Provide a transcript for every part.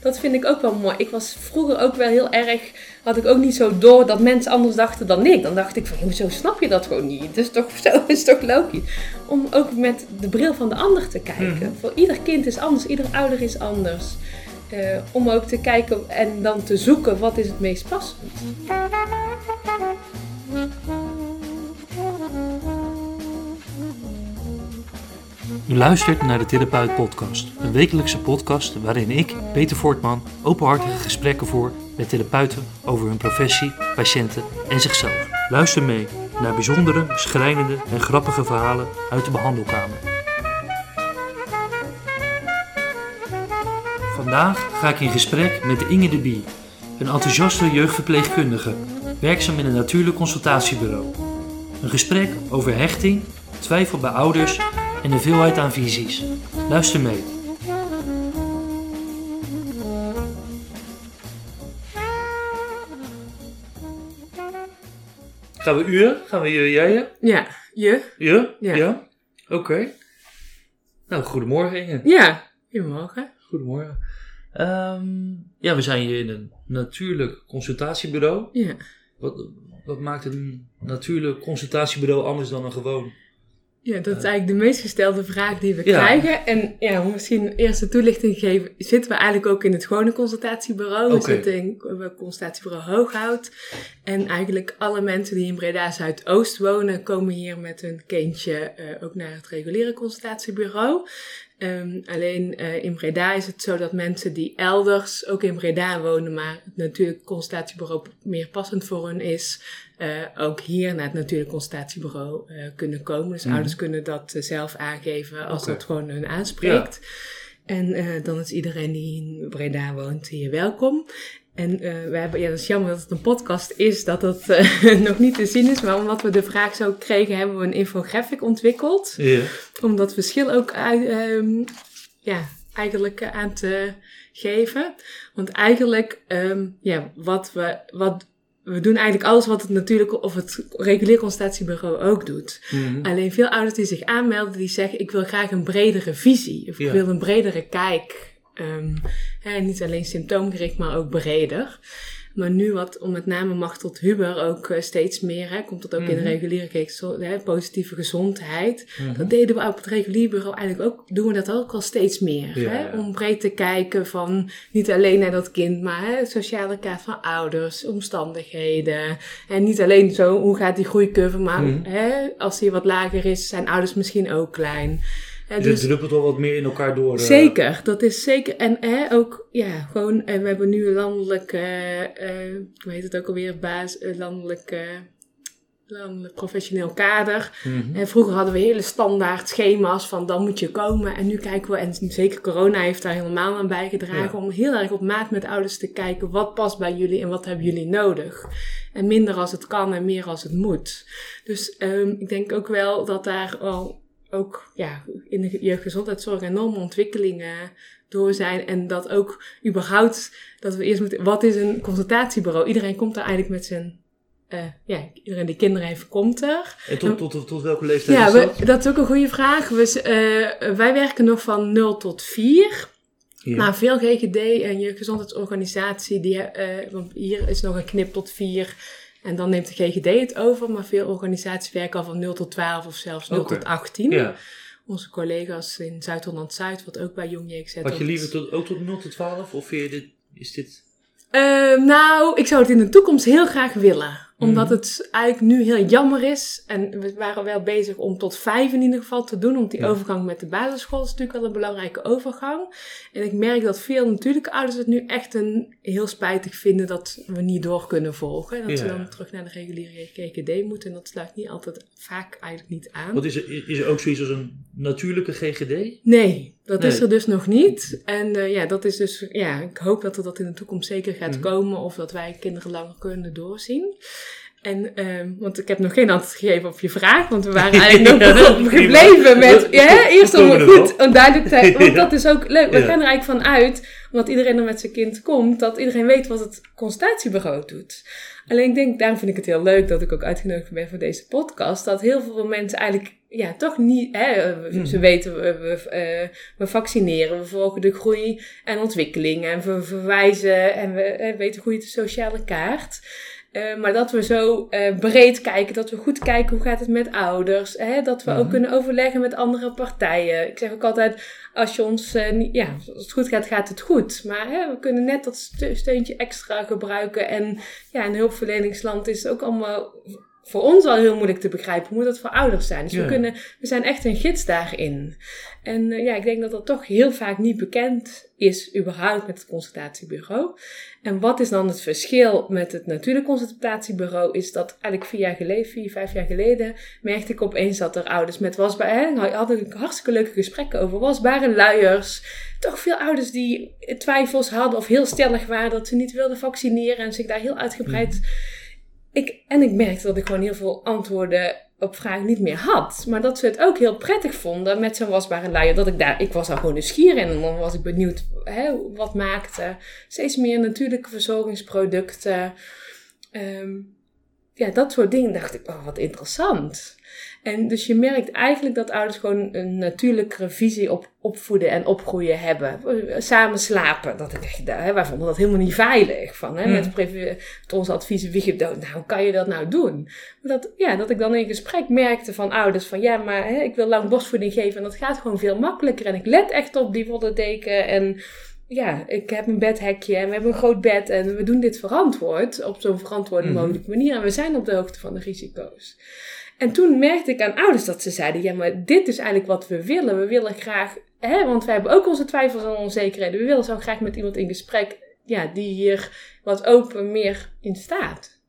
dat vind ik ook wel mooi. Ik was vroeger ook wel heel erg, had ik ook niet zo door dat mensen anders dachten dan ik. Dan dacht ik van, hoezo snap je dat gewoon niet? Is toch, zo is toch logisch? Om ook met de bril van de ander te kijken. Mhm. Voor ieder kind is anders, ieder ouder is anders. Eh, om ook te kijken en dan te zoeken wat is het meest passend. U luistert naar de Therapeut Podcast, een wekelijkse podcast waarin ik, Peter Voortman, openhartige gesprekken voer met therapeuten over hun professie, patiënten en zichzelf. Luister mee naar bijzondere, schrijnende en grappige verhalen uit de behandelkamer. Vandaag ga ik in gesprek met Inge de Bie, een enthousiaste jeugdverpleegkundige, werkzaam in een natuurlijk consultatiebureau. Een gesprek over hechting, twijfel bij ouders en een veelheid aan visies. Luister mee. Gaan we uren? Gaan we je, jij? Ja, je? Je? Ja. Oké. Nou, goedemorgen Inge. Ja, goedemorgen. Goedemorgen. Ehm, ja, we zijn hier in een natuurlijk consultatiebureau. Ja. Wat, wat maakt een natuurlijk consultatiebureau anders dan een gewoon? Ja, dat is eigenlijk de meest gestelde vraag die we Ja. krijgen. En ja, om misschien een eerste toelichting te geven, zitten we eigenlijk ook in het gewone consultatiebureau. We Oké. zitten in het consultatiebureau Hooghout. En eigenlijk alle mensen die in Breda Zuidoost wonen, komen hier met hun kindje eh, ook naar het reguliere consultatiebureau. Ehm, alleen eh, in Breda is het zo dat mensen die elders ook in Breda wonen, maar het natuurlijk consultatiebureau meer passend voor hun is, eh, ook hier naar het natuurlijk consultatiebureau eh, kunnen komen. Dus Mhm. ouders kunnen dat zelf aangeven als dat gewoon hun aanspreekt. En dan is iedereen die in Breda woont hier welkom. En eh, we hebben, ja, dat is jammer dat het een podcast is, dat dat eh, nog niet te zien is. Maar omdat we de vraag zo kregen, hebben we een infographic ontwikkeld Ja. om dat verschil ook ehm, ja, eigenlijk eh, aan te geven. Want eigenlijk, ehm, ja, wat we, wat, we doen eigenlijk alles wat het natuurlijk of het regulier consultatiebureau ook doet. Mhm. Alleen veel ouders die zich aanmelden, die zeggen ik wil graag een bredere visie. Of ik wil een bredere kijk. Hè, niet alleen symptoomgericht, maar ook breder. Maar nu wat, om met name macht tot Huber ook eh, steeds meer, hè, komt dat ook in de Mhm. reguliere kijk, zo- hè, positieve gezondheid. Mhm. Dat deden we op het regulier bureau eigenlijk ook, doen we dat ook al steeds meer. Ja, hè? ja. Om breed te kijken van niet alleen naar dat kind, maar hè, het sociale kaart van ouders, omstandigheden. En niet alleen zo, hoe gaat die groeicurve, maar Mhm. hè, als die wat lager is, zijn ouders misschien ook klein. Dus dus het druppelt wel wat meer in elkaar door. eh. Zeker, dat is zeker. En hè, ook, ja, gewoon, en we hebben nu een landelijk, eh, eh, hoe heet het ook alweer, baas, eh, landelijk, eh, landelijk professioneel kader. Mhm. En vroeger hadden we hele standaard schema's van dan moet je komen. En nu kijken we, en zeker corona heeft daar helemaal aan bijgedragen, Ja. om heel erg op maat met ouders te kijken wat past bij jullie en wat hebben jullie nodig. En minder als het kan en meer als het moet. Dus ehm, ik denk ook wel dat daar al ook ja, in de jeugdgezondheidszorg enorme ontwikkelingen door zijn. En dat ook überhaupt, dat we eerst moeten, wat is een consultatiebureau? Iedereen komt daar eigenlijk met zijn, eh, ja, iedereen die kinderen heeft, komt er. En tot, tot, tot, tot welke leeftijd Ja, is we, dat? is ook een goede vraag. We, eh, wij werken nog van 0 tot 4. Ja. Maar veel GGD en je gezondheidsorganisatie, die, eh, want hier is nog een knip tot 4. En dan neemt de GGD het over. Maar veel organisaties werken al van 0 tot 12 of zelfs 0 Oké. tot 18. ja. Onze collega's in Zuid-Holland-Zuid, wat ook bij Jong JXZ Had je liever tot, ook tot 0 tot 12? Of vind je dit, is dit... Eh, nou, ik zou het in de toekomst heel graag willen. Omdat Mhm. het eigenlijk nu heel jammer is. En we waren wel bezig om tot vijf in ieder geval te doen. Want die Ja. overgang met de basisschool is natuurlijk wel een belangrijke overgang. En ik merk dat veel natuurlijke ouders het nu echt een, heel spijtig vinden dat we niet door kunnen volgen. Dat ze dan terug naar de reguliere KKD moeten. En dat sluit niet altijd vaak eigenlijk niet aan. Wat is er, is er ook zoiets als een natuurlijke GGD? Nee, dat is er dus nog niet. En eh, ja, dat is dus, ja, ik hoop dat er dat in de toekomst zeker gaat Mhm. komen of dat wij kinderen langer kunnen doorzien. En, um, want ik heb nog geen antwoord gegeven op je vraag, want we waren eigenlijk nog gebleven met, ja, eerst om goed, om duidelijk te want dat is ook leuk. We gaan er eigenlijk van uit, omdat iedereen er met zijn kind komt, dat iedereen weet wat het consultatiebureau doet. Alleen ik denk, daarom vind ik het heel leuk dat ik ook uitgenodigd ben voor deze podcast, dat heel veel mensen eigenlijk ja, toch niet. Hè, hmm. Ze weten, we, we, uh, we, vaccineren, we volgen de groei en ontwikkeling en we verwijzen en we uh, weten hoe je de sociale kaart. Uh, maar dat we zo uh, breed kijken, dat we goed kijken hoe gaat het met ouders. Hè? Dat we ook mhm. kunnen overleggen met andere partijen. Ik zeg ook altijd, als je ons, uh, ja, als het goed gaat, gaat het goed. Maar hè, we kunnen net dat steuntje extra gebruiken. En ja, in hulpverleningsland is het ook allemaal voor ons al heel moeilijk te begrijpen. Hoe moet dat voor ouders zijn? Dus we, kunnen, we zijn echt een gids daarin. En uh, ja, ik denk dat dat toch heel vaak niet bekend is, überhaupt met het consultatiebureau. En wat is dan het verschil met het natuurlijk consultatiebureau? Is dat eigenlijk vier jaar geleden, vier, vijf jaar geleden, merkte ik opeens dat er ouders met wasbare, hè, hadden ik hartstikke leuke gesprekken over wasbare luiers. Toch veel ouders die twijfels hadden of heel stellig waren dat ze niet wilden vaccineren en zich daar heel uitgebreid. Mhm. Ik, en ik merkte dat ik gewoon heel veel antwoorden op vragen niet meer had. Maar dat ze het ook heel prettig vonden met zo'n wasbare luier. Dat ik daar, ik was daar gewoon nieuwsgierig en dan was ik benieuwd hè, wat maakte. Steeds meer natuurlijke verzorgingsproducten. Um, ja, dat soort dingen dacht ik, oh wat interessant. En dus je merkt eigenlijk dat ouders gewoon een natuurlijkere visie op opvoeden en opgroeien hebben. Samen slapen. Dat ik echt, hè, wij vonden dat helemaal niet veilig. Van, hè, Met, met onze adviezen, wie nou, hoe kan je dat nou doen? Dat, ja, dat ik dan in gesprek merkte van ouders van, ja, maar hè, ik wil lang borstvoeding geven en dat gaat gewoon veel makkelijker. En ik let echt op die wollen deken en ja, ik heb een bedhekje en we hebben een groot bed en we doen dit verantwoord, op zo'n verantwoorde mhm. mogelijke manier. En we zijn op de hoogte van de risico's. En toen merkte ik aan ouders dat ze zeiden: Ja, maar dit is eigenlijk wat we willen. We willen graag, hè, want wij hebben ook onze twijfels en onzekerheden. We willen zo graag met iemand in gesprek ja, die hier wat open meer in staat.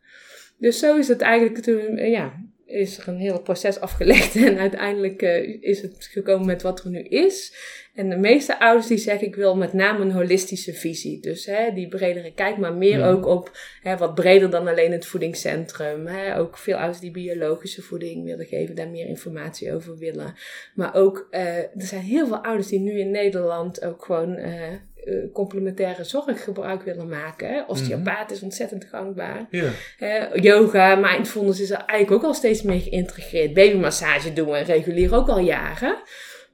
Dus zo is het eigenlijk toen, ja, is er een heel proces afgelegd en uiteindelijk uh, is het gekomen met wat er nu is. En de meeste ouders die zeggen ik wil met name een holistische visie. Dus hè, die bredere kijk, maar meer ook op hè, wat breder dan alleen het voedingscentrum. Hè. Ook veel ouders die biologische voeding willen geven, daar meer informatie over willen. Maar ook, uh, er zijn heel veel ouders die nu in Nederland ook gewoon uh, complementaire zorg gebruik willen maken. Hè? Osteopaat mm is ontzettend gangbaar. Yeah. yoga, mindfulness is er eigenlijk ook al steeds meer geïntegreerd. Babymassage doen we regulier ook al jaren.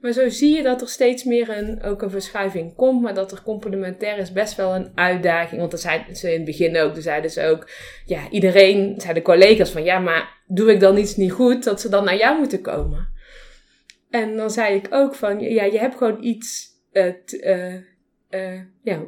Maar zo zie je dat er steeds meer een, ook een verschuiving komt. Maar dat er complementair is best wel een uitdaging. Want dat zeiden ze in het begin ook. Toen zeiden ze ook, ja, iedereen, zeiden collega's van, ja, maar doe ik dan iets niet goed, dat ze dan naar jou moeten komen. En dan zei ik ook van, ja, je hebt gewoon iets, uh, uh, ja,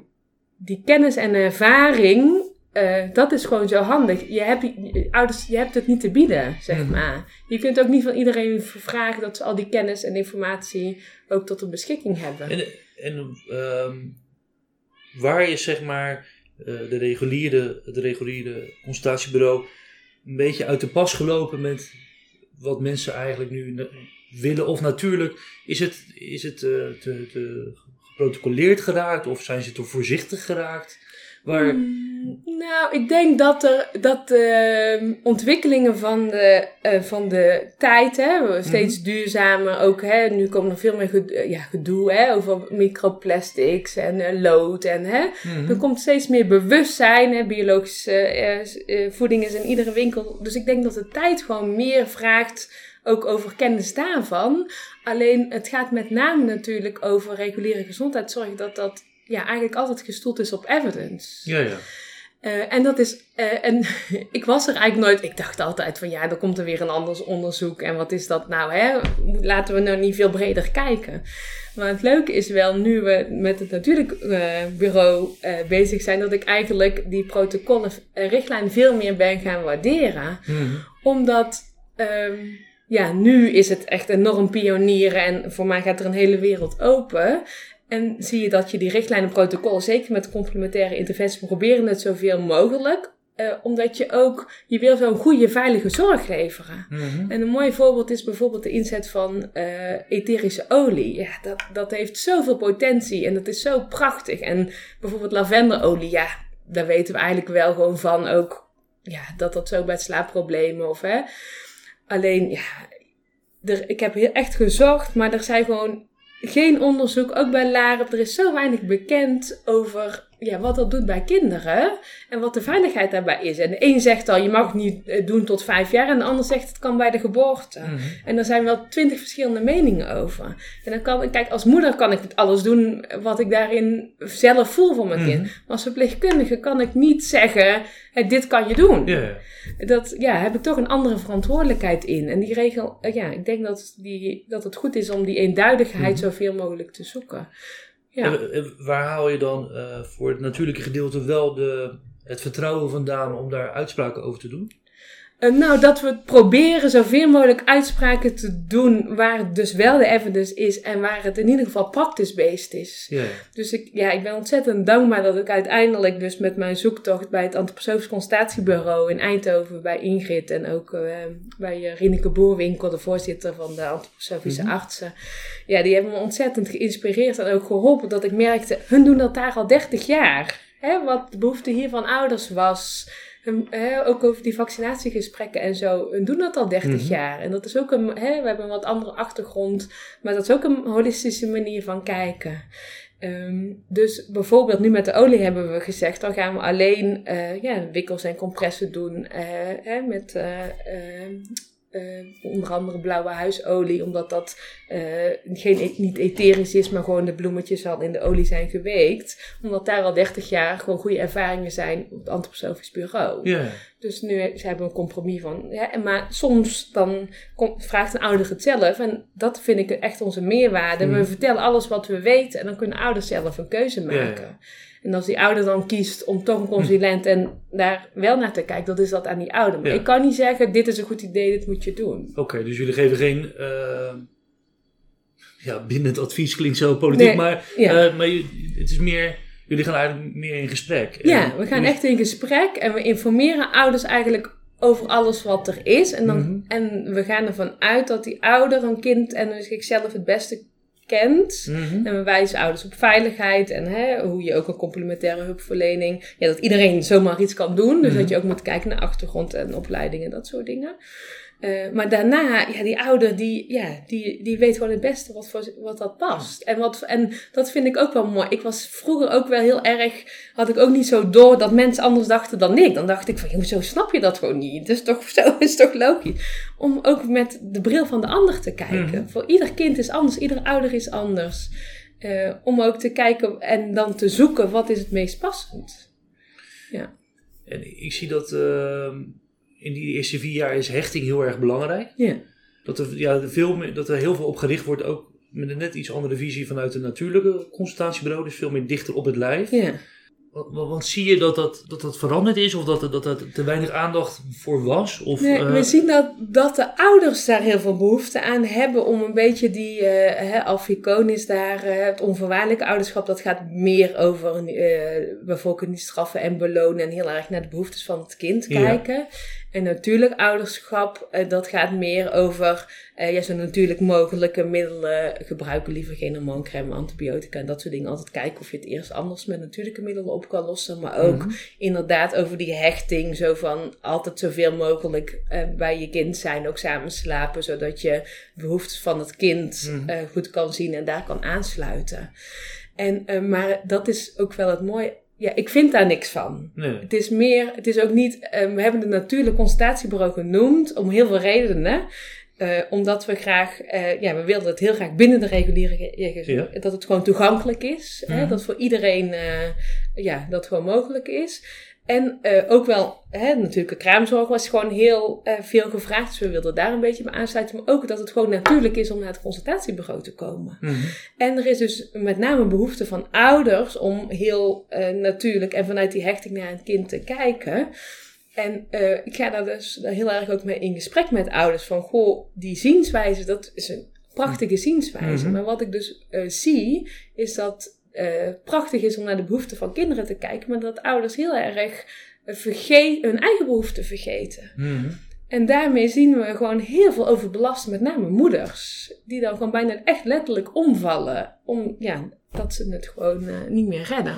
die kennis en ervaring uh, dat is gewoon zo handig. Je hebt, ouders, je hebt het niet te bieden, zeg mhm. maar. Je kunt ook niet van iedereen vragen dat ze al die kennis en informatie ook tot hun beschikking hebben. En, en um, waar is zeg maar uh, de reguliere, het reguliere consultatiebureau een beetje uit de pas gelopen met wat mensen eigenlijk nu willen? Of natuurlijk, is het, is het uh, te, te geprotocoleerd geraakt of zijn ze te voorzichtig geraakt? Waar... Hmm, nou, ik denk dat, er, dat de ontwikkelingen van de, uh, van de tijd, hè, steeds mhm. duurzamer, ook hè, nu komt er veel meer gedoe, eh, ja, gedoe hè, over microplastics en uh, lood. En, hè, mm Er komt steeds meer bewustzijn. Hè, biologische uh, voeding is in iedere winkel. Dus ik denk dat de tijd gewoon meer vraagt ook over kennis daarvan. Alleen het gaat met name natuurlijk over reguliere gezondheidszorg, dat dat ja, eigenlijk altijd gestoeld is op evidence. Ja, ja. Uh, en dat is, uh, en ik was er eigenlijk nooit, ik dacht altijd van ja, er komt er weer een anders onderzoek en wat is dat nou, hè? Laten we nou niet veel breder kijken. Maar het leuke is wel, nu we met het natuurlijk uh, bureau bezig zijn, dat ik eigenlijk die protocollen, richtlijnen veel meer ben gaan waarderen. Mm Omdat, um, ja, nu is het echt enorm pionieren en voor mij gaat er een hele wereld open. En zie je dat je die richtlijnen protocol, zeker met complementaire interventie, proberen het zoveel mogelijk. Uh, omdat je ook, je wil zo'n goede, veilige zorg leveren. Mhm. En een mooi voorbeeld is bijvoorbeeld de inzet van uh, etherische olie. Ja, dat, dat heeft zoveel potentie en dat is zo prachtig. En bijvoorbeeld lavenderolie, ja, daar weten we eigenlijk wel gewoon van ook ja, dat dat zo bij slaapproblemen of hè. Alleen, ja, er, ik heb heel echt gezocht, maar er zijn gewoon geen onderzoek, ook bij LAREP. Er is zo weinig bekend over ja, wat dat doet bij kinderen en wat de veiligheid daarbij is. En de een zegt al, je mag het niet eh, doen tot vijf jaar. En de ander zegt, het kan bij de geboorte. Mhm. En er zijn wel twintig verschillende meningen over. En dan kan, kijk, als moeder kan ik alles doen wat ik daarin zelf voel voor mijn Mhm. kind. Maar als verpleegkundige kan ik niet zeggen, hé, dit kan je doen. Dat, ja, heb ik toch een andere verantwoordelijkheid in. En die regel, eh, ja, ik denk dat, die, dat het goed is om die eenduidigheid Mhm. zoveel mogelijk te zoeken. En waar haal je dan eh, voor het natuurlijke gedeelte wel de, het vertrouwen vandaan om daar uitspraken over te doen? Eh, nou, dat we proberen zoveel mogelijk uitspraken te doen waar dus wel de evidence is en waar het in ieder geval practice-based is. Dus ik, ja, ik ben ontzettend dankbaar dat ik uiteindelijk dus met mijn zoektocht bij het Antroposofisch Consultatiebureau in Eindhoven bij Ingrid en ook eh, bij uh, Rineke Boerwinkel, de voorzitter van de Antroposofische Mhm. artsen. Ja, die hebben me ontzettend geïnspireerd en ook geholpen dat ik merkte, hun doen dat daar al 30 jaar. Hè, wat de behoefte hier van ouders was. Ook over die vaccinatiegesprekken en zo. Doen dat al 30 Mhm. jaar. En dat is ook een, hè, we hebben een wat andere achtergrond. Maar dat is ook een holistische manier van kijken. Ehm, dus bijvoorbeeld nu met de olie hebben we gezegd, dan gaan we alleen eh, ja, wikkels en compressen doen hè, met eh, eh, onder andere blauwe huisolie, omdat dat eh, geen, e- niet etherisch is, maar gewoon de bloemetjes al in de olie zijn geweekt. Omdat daar al 30 jaar gewoon goede ervaringen zijn op het antroposofisch bureau. ja. Dus nu ze hebben een compromis van. Ja, maar soms dan vraagt een ouder het zelf. En dat vind ik echt onze meerwaarde. Mhm. We vertellen alles wat we weten. En dan kunnen ouders zelf een keuze maken. En als die ouder dan kiest om toch een consulent en daar wel naar te kijken, dan is dat aan die ouder. Maar Ja. ik kan niet zeggen, dit is een goed idee, dit moet je doen. Oké, dus jullie geven geen. eh, ja, bindend advies klinkt zo politiek, Nee, maar, ja. eh, maar het is meer. Jullie gaan eigenlijk meer in gesprek. Ja, En we gaan echt in gesprek en we informeren ouders eigenlijk over alles wat er is. En, dan, Mhm. en we gaan ervan uit dat die ouder een kind en zichzelf het beste kent. Mhm. En we wijzen ouders op veiligheid en hè, hoe je ook een complementaire hulpverlening. Ja, dat iedereen zomaar iets kan doen. Dus Mhm. dat je ook moet kijken naar achtergrond en opleiding en dat soort dingen. Eh, maar daarna, ja, die ouder, die, ja, die, die weet gewoon het beste wat, voor, wat dat past. En, wat, en dat vind ik ook wel mooi. Ik was vroeger ook wel heel erg, had ik ook niet zo door dat mensen anders dachten dan ik. Dan dacht ik van, joh, zo snap je dat gewoon niet. Dus toch, zo is toch logisch. Om ook met de bril van de ander te kijken. Mhm. Voor ieder kind is anders, ieder ouder is anders. Eh, om ook te kijken en dan te zoeken wat is het meest passend. En ik zie dat ehm, in die eerste vier jaar is hechting heel erg belangrijk. Ja. Dat er, ja, veel meer, dat er heel veel op gericht wordt, ook met een net iets andere visie vanuit een natuurlijke consultatiebureau. Dus veel meer dichter op het lijf. Ja. Want, want- zie je dat dat, dat dat veranderd is? Of dat er, dat er te weinig aandacht voor was? Of, Nee, eh, we zien dat, dat de ouders daar heel veel behoefte aan hebben om een beetje die, eh hè, Alficoon is daar, eh, het onvoorwaardelijke ouderschap, dat gaat meer over eh bijvoorbeeld niet straffen en belonen en heel erg naar de behoeftes van het kind Ja. En natuurlijk ouderschap, eh, dat gaat meer over ja, zo natuurlijk mogelijke middelen gebruiken. Liever geen hormooncrème, antibiotica en dat soort dingen. Altijd kijken of je het eerst anders met natuurlijke middelen op kan lossen. Maar ook Mhm. inderdaad over die hechting. Zo van altijd zoveel mogelijk eh, bij je kind zijn. Ook samen slapen. Zodat je behoeftes van het kind Mhm. goed kan zien en daar kan aansluiten. En, maar dat is ook wel het mooie. Ja, ik vind daar niks van. Nee. Het is meer, het is ook niet, eh, we hebben het natuurlijk consultatiebureau genoemd om heel veel redenen. Eh, omdat we graag, eh, ja, we wilden het heel graag binnen de reguliere Ja. dat het gewoon toegankelijk is. Hè, dat voor iedereen, ja, dat gewoon mogelijk is. En eh, ook wel, hè, natuurlijk, de kraamzorg was gewoon heel eh, veel gevraagd. Dus we wilden daar een beetje bij aansluiten. Maar ook dat het gewoon natuurlijk is om naar het consultatiebureau te komen. Mhm. En er is dus met name behoefte van ouders om heel eh, natuurlijk en vanuit die hechting naar een kind te kijken. En ik ga daar dus heel erg ook mee in gesprek met ouders. Van goh, die zienswijze, dat is een prachtige zienswijze. Mhm. Maar wat ik dus zie, is dat eh prachtig is om naar de behoeften van kinderen te kijken. Maar dat ouders heel erg hun eigen behoeften vergeten. Mhm. En daarmee zien we gewoon heel veel overbelasten, met name moeders. Die dan gewoon bijna echt letterlijk omvallen. Om, ja, dat ze het gewoon eh, niet meer redden.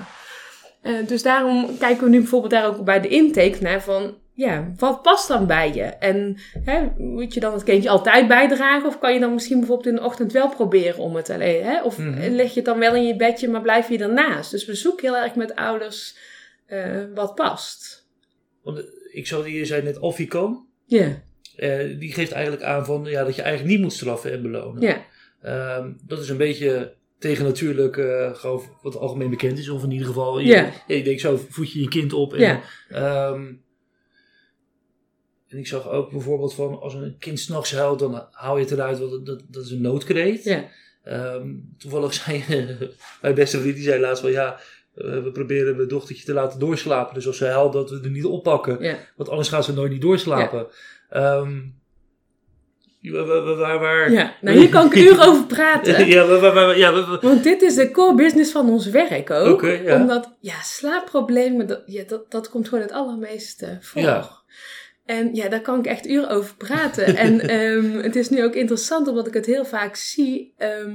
Eh, dus daarom kijken we nu bijvoorbeeld daar ook bij de intake naar van... ja, wat past dan bij je? En hè, moet je dan het kindje altijd bijdragen? Of kan je dan misschien bijvoorbeeld in de ochtend wel proberen om het alleen? Hè? Of Mhm. leg je het dan wel in je bedje, maar blijf je ernaast? Dus we zoeken heel erg met ouders eh, wat past. Want eh, ik zou je zei net Officom. Ja, eh die geeft eigenlijk aan van, ja, dat je eigenlijk niet moet straffen en belonen. ja, Ehm, dat is een beetje tegen natuurlijk eh, gewoon wat algemeen bekend is. Of in ieder geval, je, je denkt zo, voed je je kind op. En, ehm, en ik zag ook bijvoorbeeld van, als een kind s'nachts huilt, dan hou je het eruit, want dat, dat, is een noodkreet. ja. Ehm, toevallig zei mijn beste vriend, die zei laatst van, ja, eh, we proberen mijn dochtertje te laten doorslapen. Dus als ze huilt, dat we er niet oppakken. ja. Want anders gaat ze nooit niet doorslapen. Ehm, waar, waar, waar, waar- ja. Nou, hier kan ik uren over praten. ja, waar, ja, Want dit is de core business van ons werk ook. Ja. Omdat, ja, slaapproblemen, dat, ja, dat, dat komt gewoon het allermeeste voor. Ja. En ja, daar kan ik echt uren over praten. en ehm, het is nu ook interessant, omdat ik het heel vaak zie. ehm,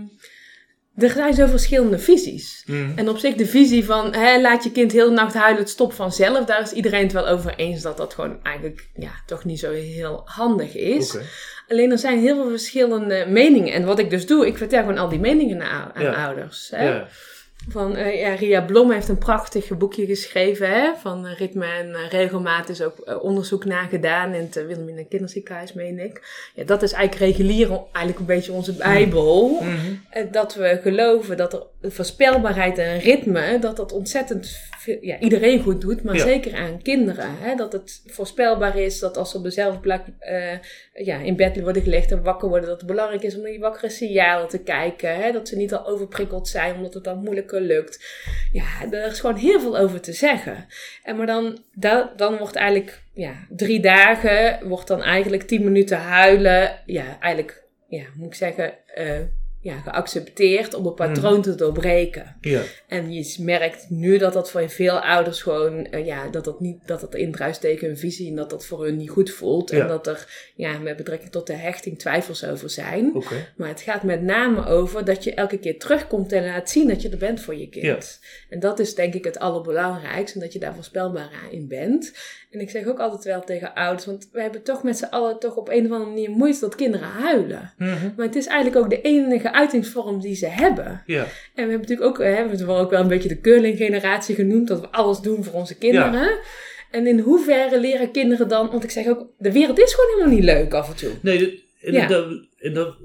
er zijn zo verschillende visies. Mhm. En op zich de visie van hè, laat je kind heel de nacht huilen, het stopt vanzelf. Daar is iedereen het wel over eens dat dat gewoon eigenlijk ja, toch niet zo heel handig is. Alleen er zijn heel veel verschillende meningen. En wat ik dus doe, ik vertel gewoon al die meningen aan, aan Ja. ouders. Hè? Ja. Van, eh, ja, Ria Blom heeft een prachtig boekje geschreven hè, van eh, ritme en eh, regelmaat. is ook onderzoek naar gedaan in het Wilhelmina Kinderziekenhuis, meen ik. Ja, dat is eigenlijk regulier, eigenlijk een beetje onze bijbel. Mhm. Eh, Dat we geloven dat er voorspelbaarheid en ritme, dat dat ontzettend ja, iedereen goed doet, maar Ja. zeker aan kinderen. Hè? Dat het voorspelbaar is dat als ze op dezelfde plek ja, in bed worden gelegd en wakker worden, dat het belangrijk is om naar die wakkere signalen te kijken. Hè? Dat ze niet al overprikkeld zijn, omdat het dan moeilijker lukt. Ja, er is gewoon heel veel over te zeggen. En maar dan, da- dan wordt eigenlijk ja, drie dagen, wordt dan eigenlijk tien minuten huilen. Ja, eigenlijk, ja, moet ik zeggen, eh, ja, geaccepteerd om het patroon te doorbreken. Ja. En je merkt nu dat dat voor veel ouders gewoon, eh, ja, dat dat niet, dat dat indruist tegen hun visie en dat dat voor hun niet goed voelt. Ja. En dat er, ja, met betrekking tot de hechting twijfels over zijn. Maar het gaat met name over dat je elke keer terugkomt en laat zien dat je er bent voor je kind. En dat is denk ik het allerbelangrijkste, en dat je daar voorspelbaar in bent. En ik zeg ook altijd wel tegen ouders, want we hebben toch met z'n allen toch op een of andere manier moeite dat kinderen huilen. Mhm. Maar het is eigenlijk ook de enige uitingsvorm die ze hebben. Ja. En we hebben natuurlijk ook, hè, we hebben het ook wel een beetje de curling-generatie genoemd, dat we alles doen voor onze kinderen. En in hoeverre leren kinderen dan, want ik zeg ook, de wereld is gewoon helemaal niet leuk af en toe. Nee, en, Ja. dat, en dat,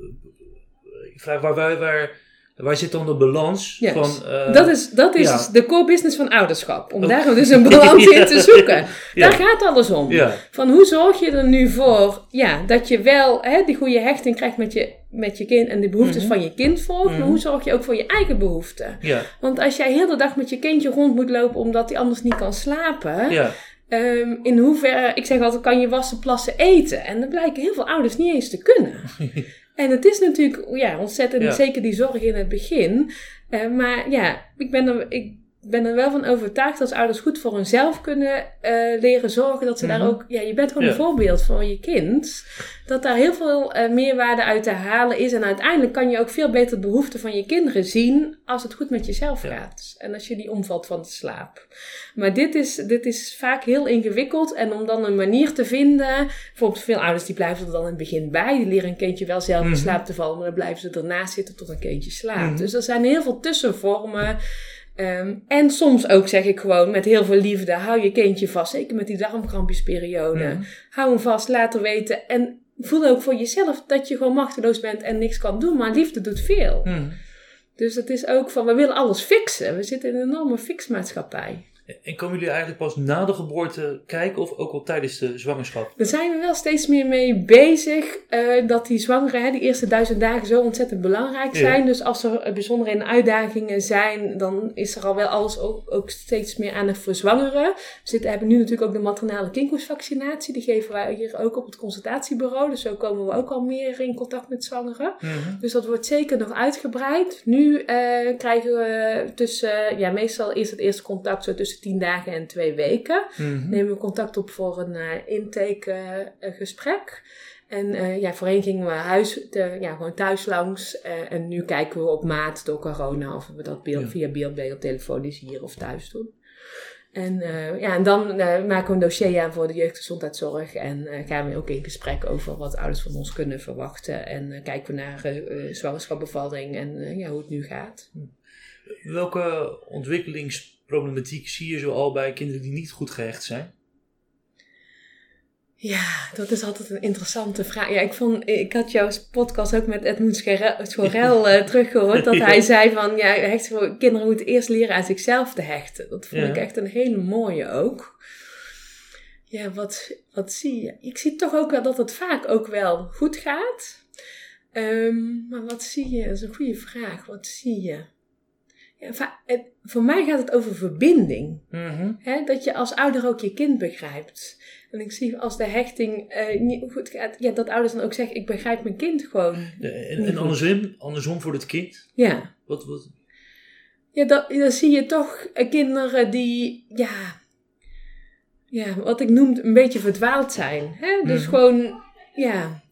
ik vraag waar, waar, waar, waar zit dan de balans van... eh, dat is, dat is ja. de core business van ouderschap. Om Oh. daar dus een balans in te zoeken. Ja. Daar gaat alles om. Ja, Van hoe zorg je er nu voor ja, dat je wel hè, die goede hechting krijgt met je, met je kind en de behoeftes Mhm. van je kind volgt. Mhm. Maar hoe zorg je ook voor je eigen behoeften? ja, Want als jij heel de dag met je kindje rond moet lopen omdat hij anders niet kan slapen. ja. ehm, in hoeverre, ik zeg altijd, kan je wassen, plassen, eten? En dat blijken heel veel ouders niet eens te kunnen. en het is natuurlijk ja, ontzettend, Ja. zeker die zorg in het begin. Eh, maar ja, ik ben, er, ik ben er wel van overtuigd dat als ouders goed voor hunzelf kunnen eh, leren zorgen. Dat ze daar Mhm. ook, ja, je bent gewoon Ja. een voorbeeld voor je kind. Dat daar heel veel eh, meerwaarde uit te halen is. En uiteindelijk kan je ook veel beter de behoeften van je kinderen zien als het goed met jezelf Ja. gaat. En als je die omvalt van de slaap. Maar dit is, dit is vaak heel ingewikkeld. En om dan een manier te vinden. Bijvoorbeeld veel ouders die blijven er dan in het begin bij. Die leren een kindje wel zelf in Mhm. slaap te vallen. Maar dan blijven ze ernaast zitten tot een kindje slaapt. Mhm. Dus er zijn heel veel tussenvormen. Ehm, en soms ook zeg ik gewoon met heel veel liefde. Hou je kindje vast. Zeker met die darmkrampjesperiode. Hou hem vast, laat er weten. En voel ook voor jezelf dat je gewoon machteloos bent en niks kan doen. Maar liefde doet veel. Mhm. Dus het is ook van, we willen alles fixen. We zitten in een enorme fixmaatschappij. En komen jullie eigenlijk pas na de geboorte kijken of ook al tijdens de zwangerschap? Daar zijn we wel steeds meer mee bezig. eh, dat die zwangeren, hè, die eerste duizend dagen zo ontzettend belangrijk Ja. zijn. Dus als er bijzondere uitdagingen zijn, dan is er al wel alles ook, ook steeds meer aandacht voor zwangeren. We zitten, hebben nu natuurlijk ook de maternale kinkhoestvaccinatie. Die geven wij hier ook op het consultatiebureau. Dus zo komen we ook al meer in contact met zwangeren. Mhm. Dus dat wordt zeker nog uitgebreid. Nu eh, krijgen we tussen, ja, meestal is het eerste contact zo tussen 10 dagen en 2 weken. Mhm. Nemen we contact op voor een eh intakegesprek. en eh, ja, voorheen gingen we huis, te, ja, gewoon thuis langs. eh, en nu kijken we op maat door corona of we dat beeld, Ja. via telefonisch hier of thuis doen. En, eh, ja, en dan eh, maken we een dossier aan voor de jeugdgezondheidszorg. En eh, gaan we ook in gesprek over wat ouders van ons kunnen verwachten. En kijken we naar uh, zwangerschapbevalling en ja, hoe het nu gaat. Welke ontwikkelingsproblematiek zie je zo al bij kinderen die niet goed gehecht zijn? Ja, dat is altijd een interessante vraag. Ja, ik, vond, ik had jouw podcast ook met Edmund Schorel uh, teruggehoord. Dat hij zei van, ja, hecht, kinderen moeten eerst leren aan zichzelf te hechten. Dat vond ik echt een hele mooie ook. Ja, wat, wat zie je? Ik zie toch ook wel dat het vaak ook wel goed gaat. Um, maar wat zie je? Dat is een goede vraag. Wat zie je? Voor mij gaat het over verbinding. Mm dat je als ouder ook je kind begrijpt. En ik zie als de hechting uh, niet goed gaat, ja, dat ouders dan ook zeggen: Ik begrijp mijn kind gewoon. en, en andersom, andersom voor het kind? Ja. Wat, wat? Ja, dat, dan zie je toch uh, kinderen die, ja, ja, wat ik noem, een beetje verdwaald zijn. Hè? Dus mm gewoon, ja,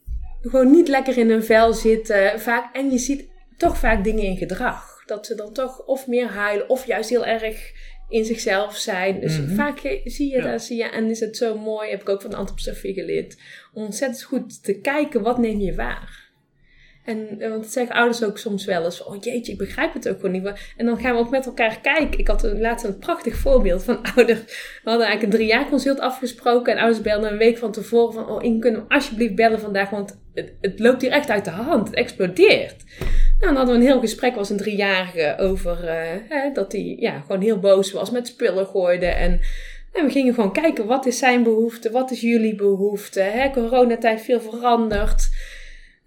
gewoon niet lekker in hun vel zitten. Vaak, en je ziet toch vaak dingen in gedrag. Dat ze dan toch of meer huilen of juist heel erg in zichzelf zijn. Dus mhm. vaak zie je ja. dat, zie je, en is het zo mooi, heb ik ook van antroposofie geleerd, om ontzettend goed te kijken, wat neem je waar? En eh, want dat zeggen ouders ook soms wel eens, oh jeetje, ik begrijp het ook gewoon niet. En dan gaan we ook met elkaar kijken. Ik had laatst een prachtig voorbeeld van ouders. We hadden eigenlijk een drie jaar consult afgesproken. En ouders belden een week van tevoren van, oh, ik kunnen alsjeblieft bellen vandaag, want het, het loopt hier echt uit de hand. Het explodeert. Nou, dan hadden we een heel gesprek, was een driejarige, over hè, dat hij ja, gewoon heel boos was, met spullen gooide. En, en we gingen gewoon kijken, wat is zijn behoefte, wat is jullie behoefte? Hè? Coronatijd veel veranderd.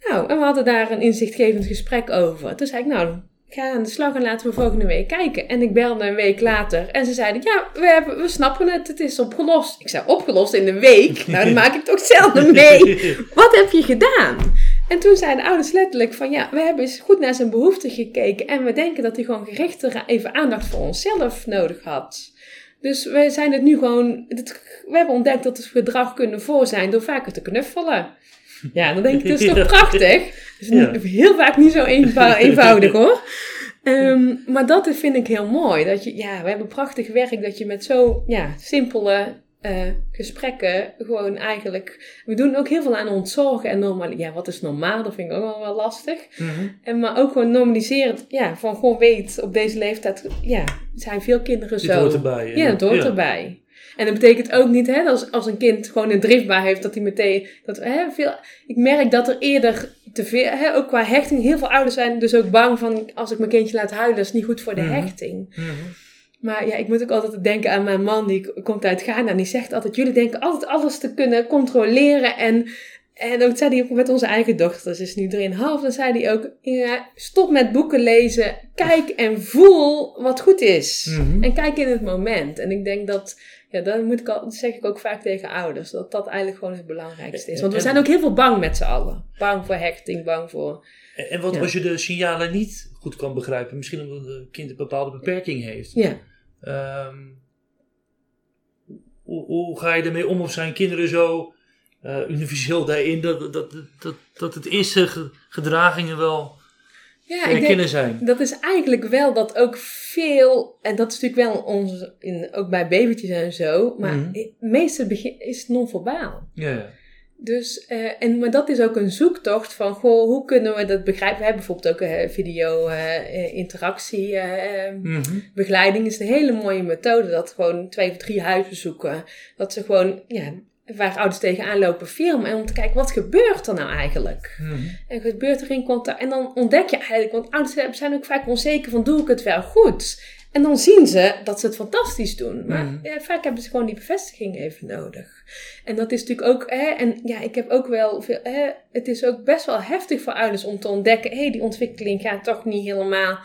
Nou, en we hadden daar een inzichtgevend gesprek over. Toen zei ik, nou, ga aan de slag en laten we volgende week kijken. En ik belde een week later en ze zeiden, ja, we, hebben, we snappen het, het is opgelost. Ik zei, opgelost in een week? Nou, dan maak ik toch zelden mee. Wat heb je gedaan? En toen zeiden de ouders letterlijk van ja, we hebben eens goed naar zijn behoeften gekeken. En we denken dat hij gewoon gerichter even aandacht voor onszelf nodig had. Dus we zijn het nu gewoon, we hebben ontdekt dat we gedrag kunnen voor zijn door vaker te knuffelen. Ja, dan denk ik, dat is toch prachtig? Heel vaak niet zo eenvoudig hoor. Um, maar dat vind ik heel mooi. Dat je, ja, we hebben prachtig werk dat je met zo ja, simpele uh, gesprekken gewoon eigenlijk. We doen ook heel veel aan ontzorgen en normaal. Ja, wat is normaal? Dat vind ik ook wel, wel lastig. Mm en, maar ook gewoon normaliseren. Ja, van gewoon weet op deze leeftijd. Ja, zijn veel kinderen zo. Hoort erbij. Ja, het hoort erbij. En dat betekent ook niet, hè, als, als een kind gewoon een driftbaar heeft, dat hij meteen. Dat, hè, veel, ik merk dat er eerder te veel, hè, ook qua hechting, heel veel ouders zijn dus ook bang van als ik mijn kindje laat huilen, dat is niet goed voor de mhm. hechting. Mm maar ja, ik moet ook altijd denken aan mijn man, die komt uit Ghana. En die zegt altijd, jullie denken altijd alles te kunnen controleren. En, en dat zei hij ook met onze eigen dochter. Ze is nu 3,5. Dan zei hij ook, ja, stop met boeken lezen. Kijk en voel wat goed is. Mhm. En kijk in het moment. En ik denk dat, ja, dat moet ik al, dat zeg ik ook vaak tegen ouders. Dat dat eigenlijk gewoon het belangrijkste is. Want we zijn ook heel veel bang met z'n allen. Bang voor hechting, bang voor... En wat als je de signalen niet goed kan begrijpen? Misschien omdat een kind een bepaalde beperking heeft. Ja. Um, hoe, hoe, ga je ermee om of zijn kinderen zo uh, universeel daarin dat, dat, dat, dat het eerste gedragingen wel ja, herkennen zijn? Dat is eigenlijk wel dat ook veel, en dat is natuurlijk wel ons, in, ook bij babytjes en zo, maar mm het meeste begin, is non-verbaal. Ja. Dus, uh, en, maar dat is ook een zoektocht van, goh, hoe kunnen we dat begrijpen? We hebben bijvoorbeeld ook een video uh, interactie mm -hmm. begeleiding. is een hele mooie methode. Dat gewoon twee of drie huisbezoeken, dat ze gewoon, ja, waar ouders tegenaan lopen, filmen. En om te kijken, wat gebeurt er nou eigenlijk? Mm -hmm. En gebeurt er in contact? En dan ontdek je eigenlijk, want ouders zijn ook vaak onzeker van, doe ik het wel goed? En dan zien ze dat ze het fantastisch doen. Maar mm. ja, vaak hebben ze gewoon die bevestiging even nodig. En dat is natuurlijk ook, hè, en ja, ik heb ook wel veel, hè, het is ook best wel heftig voor ouders om te ontdekken, hé, hey, die ontwikkeling gaat toch niet helemaal.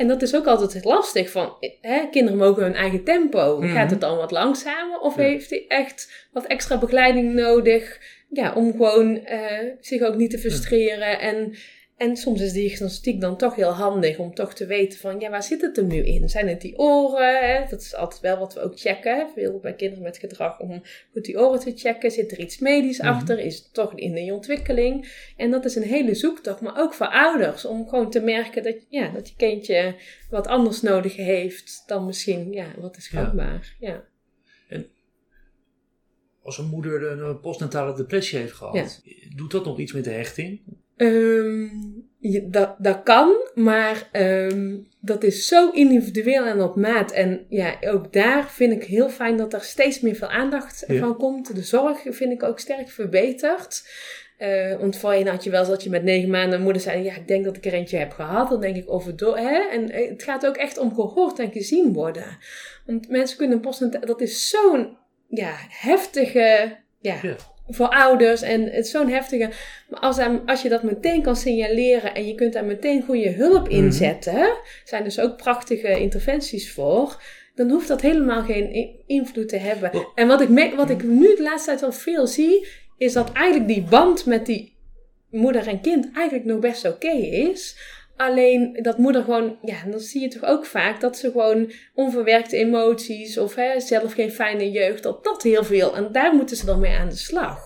En dat is ook altijd lastig van, hè, kinderen mogen hun eigen tempo. Mm. Gaat het dan wat langzamer of heeft hij echt wat extra begeleiding nodig? Ja, om gewoon uh, zich ook niet te frustreren en en soms is diagnostiek dan toch heel handig om toch te weten van, ja, waar zit het er nu in? Zijn het die oren? Hè? Dat is altijd wel wat we ook checken. Veel bij kinderen met gedrag om goed die oren te checken. Zit er iets medisch mhm. achter? Is het toch in de ontwikkeling? En dat is een hele zoektocht, maar ook voor ouders. Om gewoon te merken dat, ja, dat je kindje wat anders nodig heeft dan misschien, ja, wat is gangbaar. Ja. Als een moeder een postnatale depressie heeft gehad, doet dat nog iets met de hechting? Ehm, je- dat, dat kan, maar ehm, dat is zo individueel en op maat. En ja, ook daar vind ik heel fijn dat er steeds meer veel aandacht Ja. van komt. De zorg vind ik ook sterk verbeterd. Eh, want voorheen had je wel eens dat je met negen maanden moeder zei... ja, ik denk dat ik er eentje heb gehad. Dan denk ik over door. Hè? En eh, het gaat ook echt om gehoord en gezien worden. Want mensen kunnen posten... Dat is zo'n ja, heftige... Ja, Ja. Voor ouders. En het is zo'n heftige... Maar als, als je dat meteen kan signaleren... en je kunt daar meteen goede hulp Mhm. inzetten... zijn dus ook prachtige interventies voor... dan hoeft dat helemaal geen invloed te hebben. Oh. En wat ik, me- wat ik nu de laatste tijd wel veel zie... is dat eigenlijk die band met die moeder en kind eigenlijk nog best oké is. Alleen dat moeder gewoon, ja, dan zie je toch ook vaak dat ze gewoon onverwerkte emoties of hè, zelf geen fijne jeugd, dat dat heel veel. En daar moeten ze dan mee aan de slag.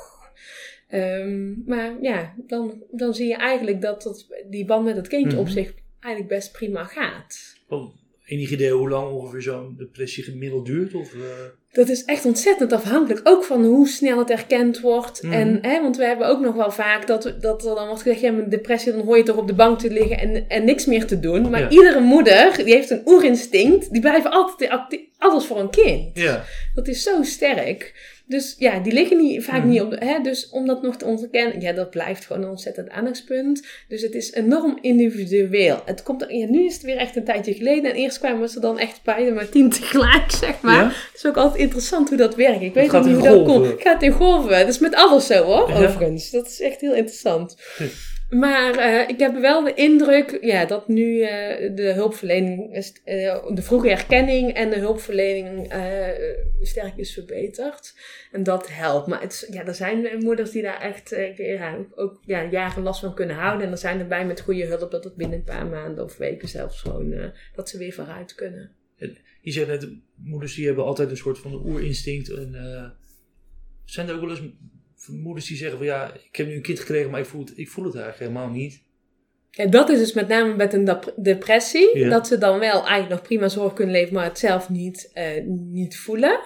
Ehm, maar ja, dan, dan zie je eigenlijk dat, dat die band met het kindje op Mhm. zich eigenlijk best prima gaat. Oh, enig idee hoe lang ongeveer zo'n depressie gemiddeld duurt? Of, eh, Dat is echt ontzettend afhankelijk. Ook van hoe snel het erkend wordt. Mhm. En, hè, want we hebben ook nog wel vaak dat, dat er dan wordt gezegd: ja, met depressie, dan hoor je toch op de bank te liggen en, en niks meer te doen. Maar Ja. iedere moeder, die heeft een oerinstinct, die blijven altijd alles voor een kind. ja. Dat is zo sterk. Dus ja, die liggen niet, vaak Mhm. niet op de, hè, Dus om dat nog te ontkennen, ja, dat blijft gewoon een ontzettend aandachtspunt. Dus het is enorm individueel. Het komt, er- ja, nu is het weer echt een tijdje geleden. En eerst kwamen ze dan echt beide maar tien tegelijk, zeg maar. Ja? Het is ook altijd interessant hoe dat werkt. Ik weet niet hoe dat komt. Het gaat in golven. Dat is met alles zo hoor, Ja. overigens. Dat is echt heel interessant. Maar eh, ik heb wel de indruk ja, dat nu eh, de hulpverlening, eh, de vroege herkenning en de hulpverlening sterk is verbeterd. En dat helpt. Maar het, ja, er zijn moeders die daar echt ja, ook ja, jaren last van kunnen houden. En er zijn erbij met goede hulp dat het binnen een paar maanden of weken zelfs gewoon, dat ze weer vooruit kunnen. Je zei net, moeders die hebben altijd een soort van oerinstinct. En, zijn er ook wel eens moeders die zeggen van ja, ik heb nu een kind gekregen, maar ik voel het, ik voel het eigenlijk helemaal niet. Ja, dat is dus met name met een dep- depressie. Ja. Dat ze dan wel eigenlijk nog prima zorg kunnen leven, maar het zelf niet, eh, niet voelen.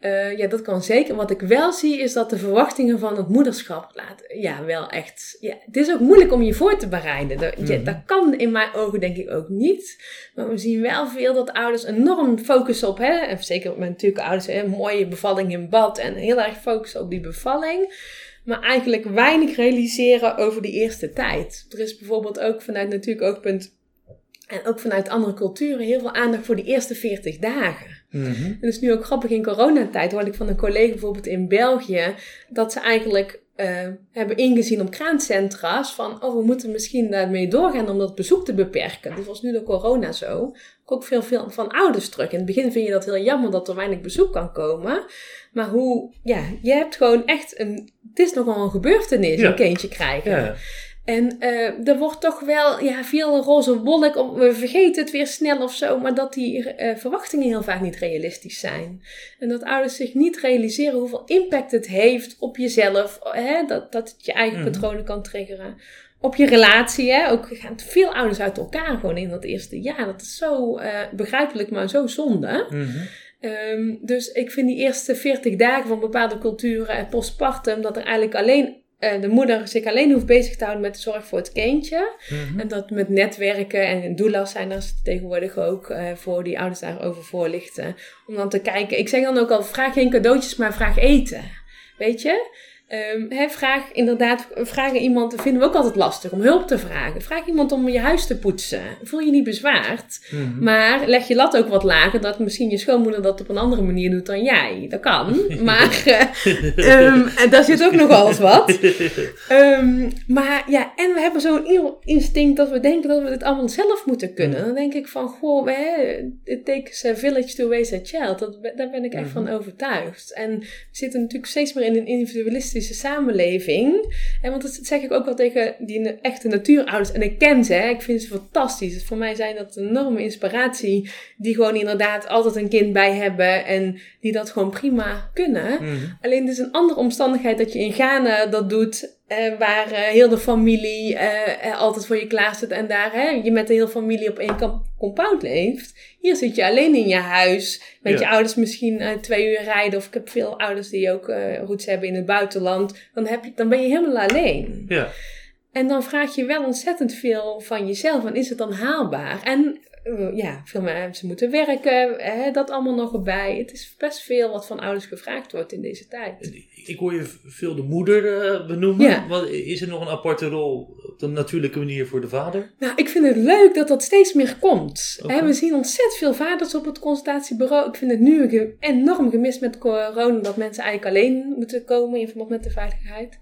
Eh, ja, dat kan zeker. Wat ik wel zie is dat de verwachtingen van het moederschap. Ja, wel echt. Ja, het is ook moeilijk om je voor te bereiden. Dat, ja, Mhm. dat kan in mijn ogen denk ik ook niet. Maar we zien wel veel dat ouders enorm focussen op. Hè, en zeker met natuurlijk ouders, hè, mooie bevalling in bad. En heel erg focussen op die bevalling. Maar eigenlijk weinig realiseren over die eerste tijd. Er is bijvoorbeeld ook vanuit natuurlijk oogpunt. En ook vanuit andere culturen heel veel aandacht voor die eerste 40 dagen. En dat is nu ook grappig in coronatijd. Hoorde ik van een collega bijvoorbeeld in België. Dat ze eigenlijk eh, hebben ingezien op kraamcentra's. Van, oh, we moeten misschien daarmee doorgaan om dat bezoek te beperken. Dit was nu door corona zo. Ook veel, veel van ouders terug. In het begin vind je dat heel jammer dat er weinig bezoek kan komen. Maar hoe, ja, je hebt gewoon echt een, het is nogal een gebeurtenis, Ja. een kindje krijgen. Ja, En eh, er wordt toch wel ja, veel roze wolk. Om, we vergeten het weer snel of zo. Maar dat die eh, verwachtingen heel vaak niet realistisch zijn. En dat ouders zich niet realiseren hoeveel impact het heeft op jezelf. Hè? Dat, dat het je eigen Mhm. patronen kan triggeren. Op je relatie. Hè? Ook gaan veel ouders uit elkaar gewoon in dat eerste jaar. Dat is zo eh, begrijpelijk, maar zo zonde. Ehm, dus ik vind die eerste 40 dagen van bepaalde culturen en postpartum, dat er eigenlijk alleen de moeder zich alleen hoeft bezig te houden met de zorg voor het kindje. En dat met netwerken en doula's zijn er tegenwoordig ook eh, voor die ouders daarover voorlichten. Om dan te kijken. Ik zeg dan ook al, vraag geen cadeautjes, maar vraag eten. Weet je? Ehm, hè, vraag inderdaad, vragen iemand, dat vinden we ook altijd lastig, om hulp te vragen. Vraag iemand om je huis te poetsen. Voel je niet bezwaard. Maar leg je lat ook wat lager, dat misschien je schoonmoeder dat op een andere manier doet dan jij. Dat kan. Maar eh, ehm, daar zit ook nog wel eens wat. Ehm, maar ja, en we hebben zo'n in- instinct dat we denken dat we dit allemaal zelf moeten kunnen. Dan denk ik van, goh, hè, it takes a village to raise a child. Dat, daar ben ik echt van overtuigd. En we zitten natuurlijk steeds meer in een individualistische samenleving. En want dat zeg ik ook wel tegen die echte natuurouders. En ik ken ze, hè, ik vind ze fantastisch. Voor mij zijn dat een enorme inspiratie. Die gewoon inderdaad altijd een kind bij hebben. En die dat gewoon prima kunnen. Alleen het is een andere omstandigheid dat je in Ghana dat doet. Eh, waar eh, heel de familie eh, altijd voor je klaar zit en daar hè, je met de hele familie op één compound leeft. Hier zit je alleen in je huis, met Ja. je ouders misschien twee uur rijden. Of ik heb veel ouders die ook roots hebben in het buitenland. Dan, heb je, dan ben je helemaal alleen. Ja. En dan vraag je wel ontzettend veel van jezelf. En is het dan haalbaar? En ja, veel mensen moeten werken. Hè, dat allemaal nog erbij. Het is best veel wat van ouders gevraagd wordt in deze tijd. Ik hoor je veel de moeder eh, benoemen. Ja. Wat, is er nog een aparte rol op de natuurlijke manier voor de vader? Nou, ik vind het leuk dat dat steeds meer komt. We zien ontzettend veel vaders op het consultatiebureau. Ik vind het nu enorm gemist met corona dat mensen eigenlijk alleen moeten komen in verband met de veiligheid.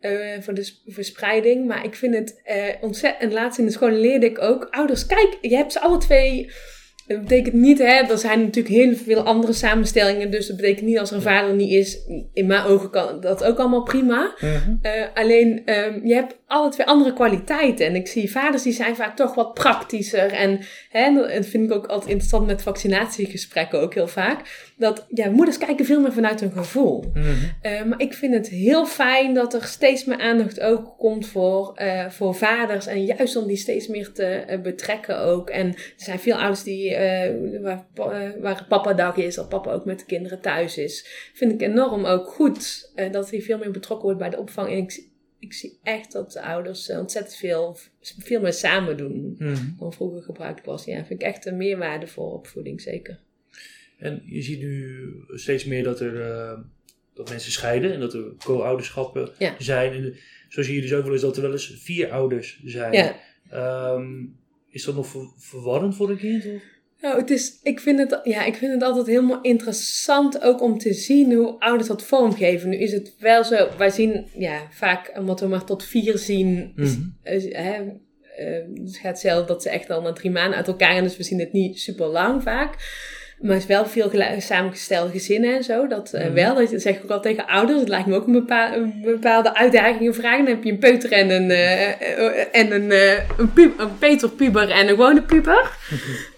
eh, voor de verspreiding. Maar ik vind het eh, ontzettend. En laatst in de school leerde ik ook. Ouders, kijk, je hebt ze alle twee. Dat betekent niet, hè, er zijn natuurlijk heel veel andere samenstellingen. Dus dat betekent niet als er een vader niet is. In mijn ogen kan dat ook allemaal prima. Eh, alleen, ehm, je hebt alle twee andere kwaliteiten. En ik zie vaders die zijn vaak toch wat praktischer. En hè, dat vind ik ook altijd interessant met vaccinatiegesprekken ook heel vaak. Dat ja, moeders kijken veel meer vanuit hun gevoel. Eh, maar ik vind het heel fijn dat er steeds meer aandacht ook komt voor, eh, voor vaders. En juist om die steeds meer te eh, betrekken ook. En er zijn veel ouders die, waar, waar papa dag is, dat papa ook met de kinderen thuis is. Vind ik enorm ook goed dat hij veel meer betrokken wordt bij de opvang. En ik, ik zie echt dat de ouders eh, ontzettend veel, veel meer samen doen Mhm. dan vroeger gebruikt was. Ja, vind ik echt een meerwaarde voor opvoeding, zeker. En je ziet nu steeds meer dat er eh, dat mensen scheiden en dat er co-ouderschappen Ja. zijn. En zo zie je dus ook wel eens dat er wel eens vier ouders zijn. Ja. Ehm, is dat nog ver- verwarrend voor een kind? Of? Nou, het is, ik, vind het, ja, ik vind het altijd helemaal interessant ook om te zien hoe ouders dat vormgeven. Nu is het wel zo, wij zien ja, vaak, omdat we maar tot vier zien, is- hè, eh, het gaat zelf dat ze echt al na drie maanden uit elkaar gaan, dus we zien het niet super lang vaak. Maar het is wel veel samengestelde gezinnen en zo. Dat eh, Mhm. wel, dat zeg ik ook al tegen ouders. Het lijkt me ook een, bepaal- een bepaalde uitdaging en vraag. Dan heb je een peuter en een, eh, en een, een, pu- een peterpuber en een gewone puber.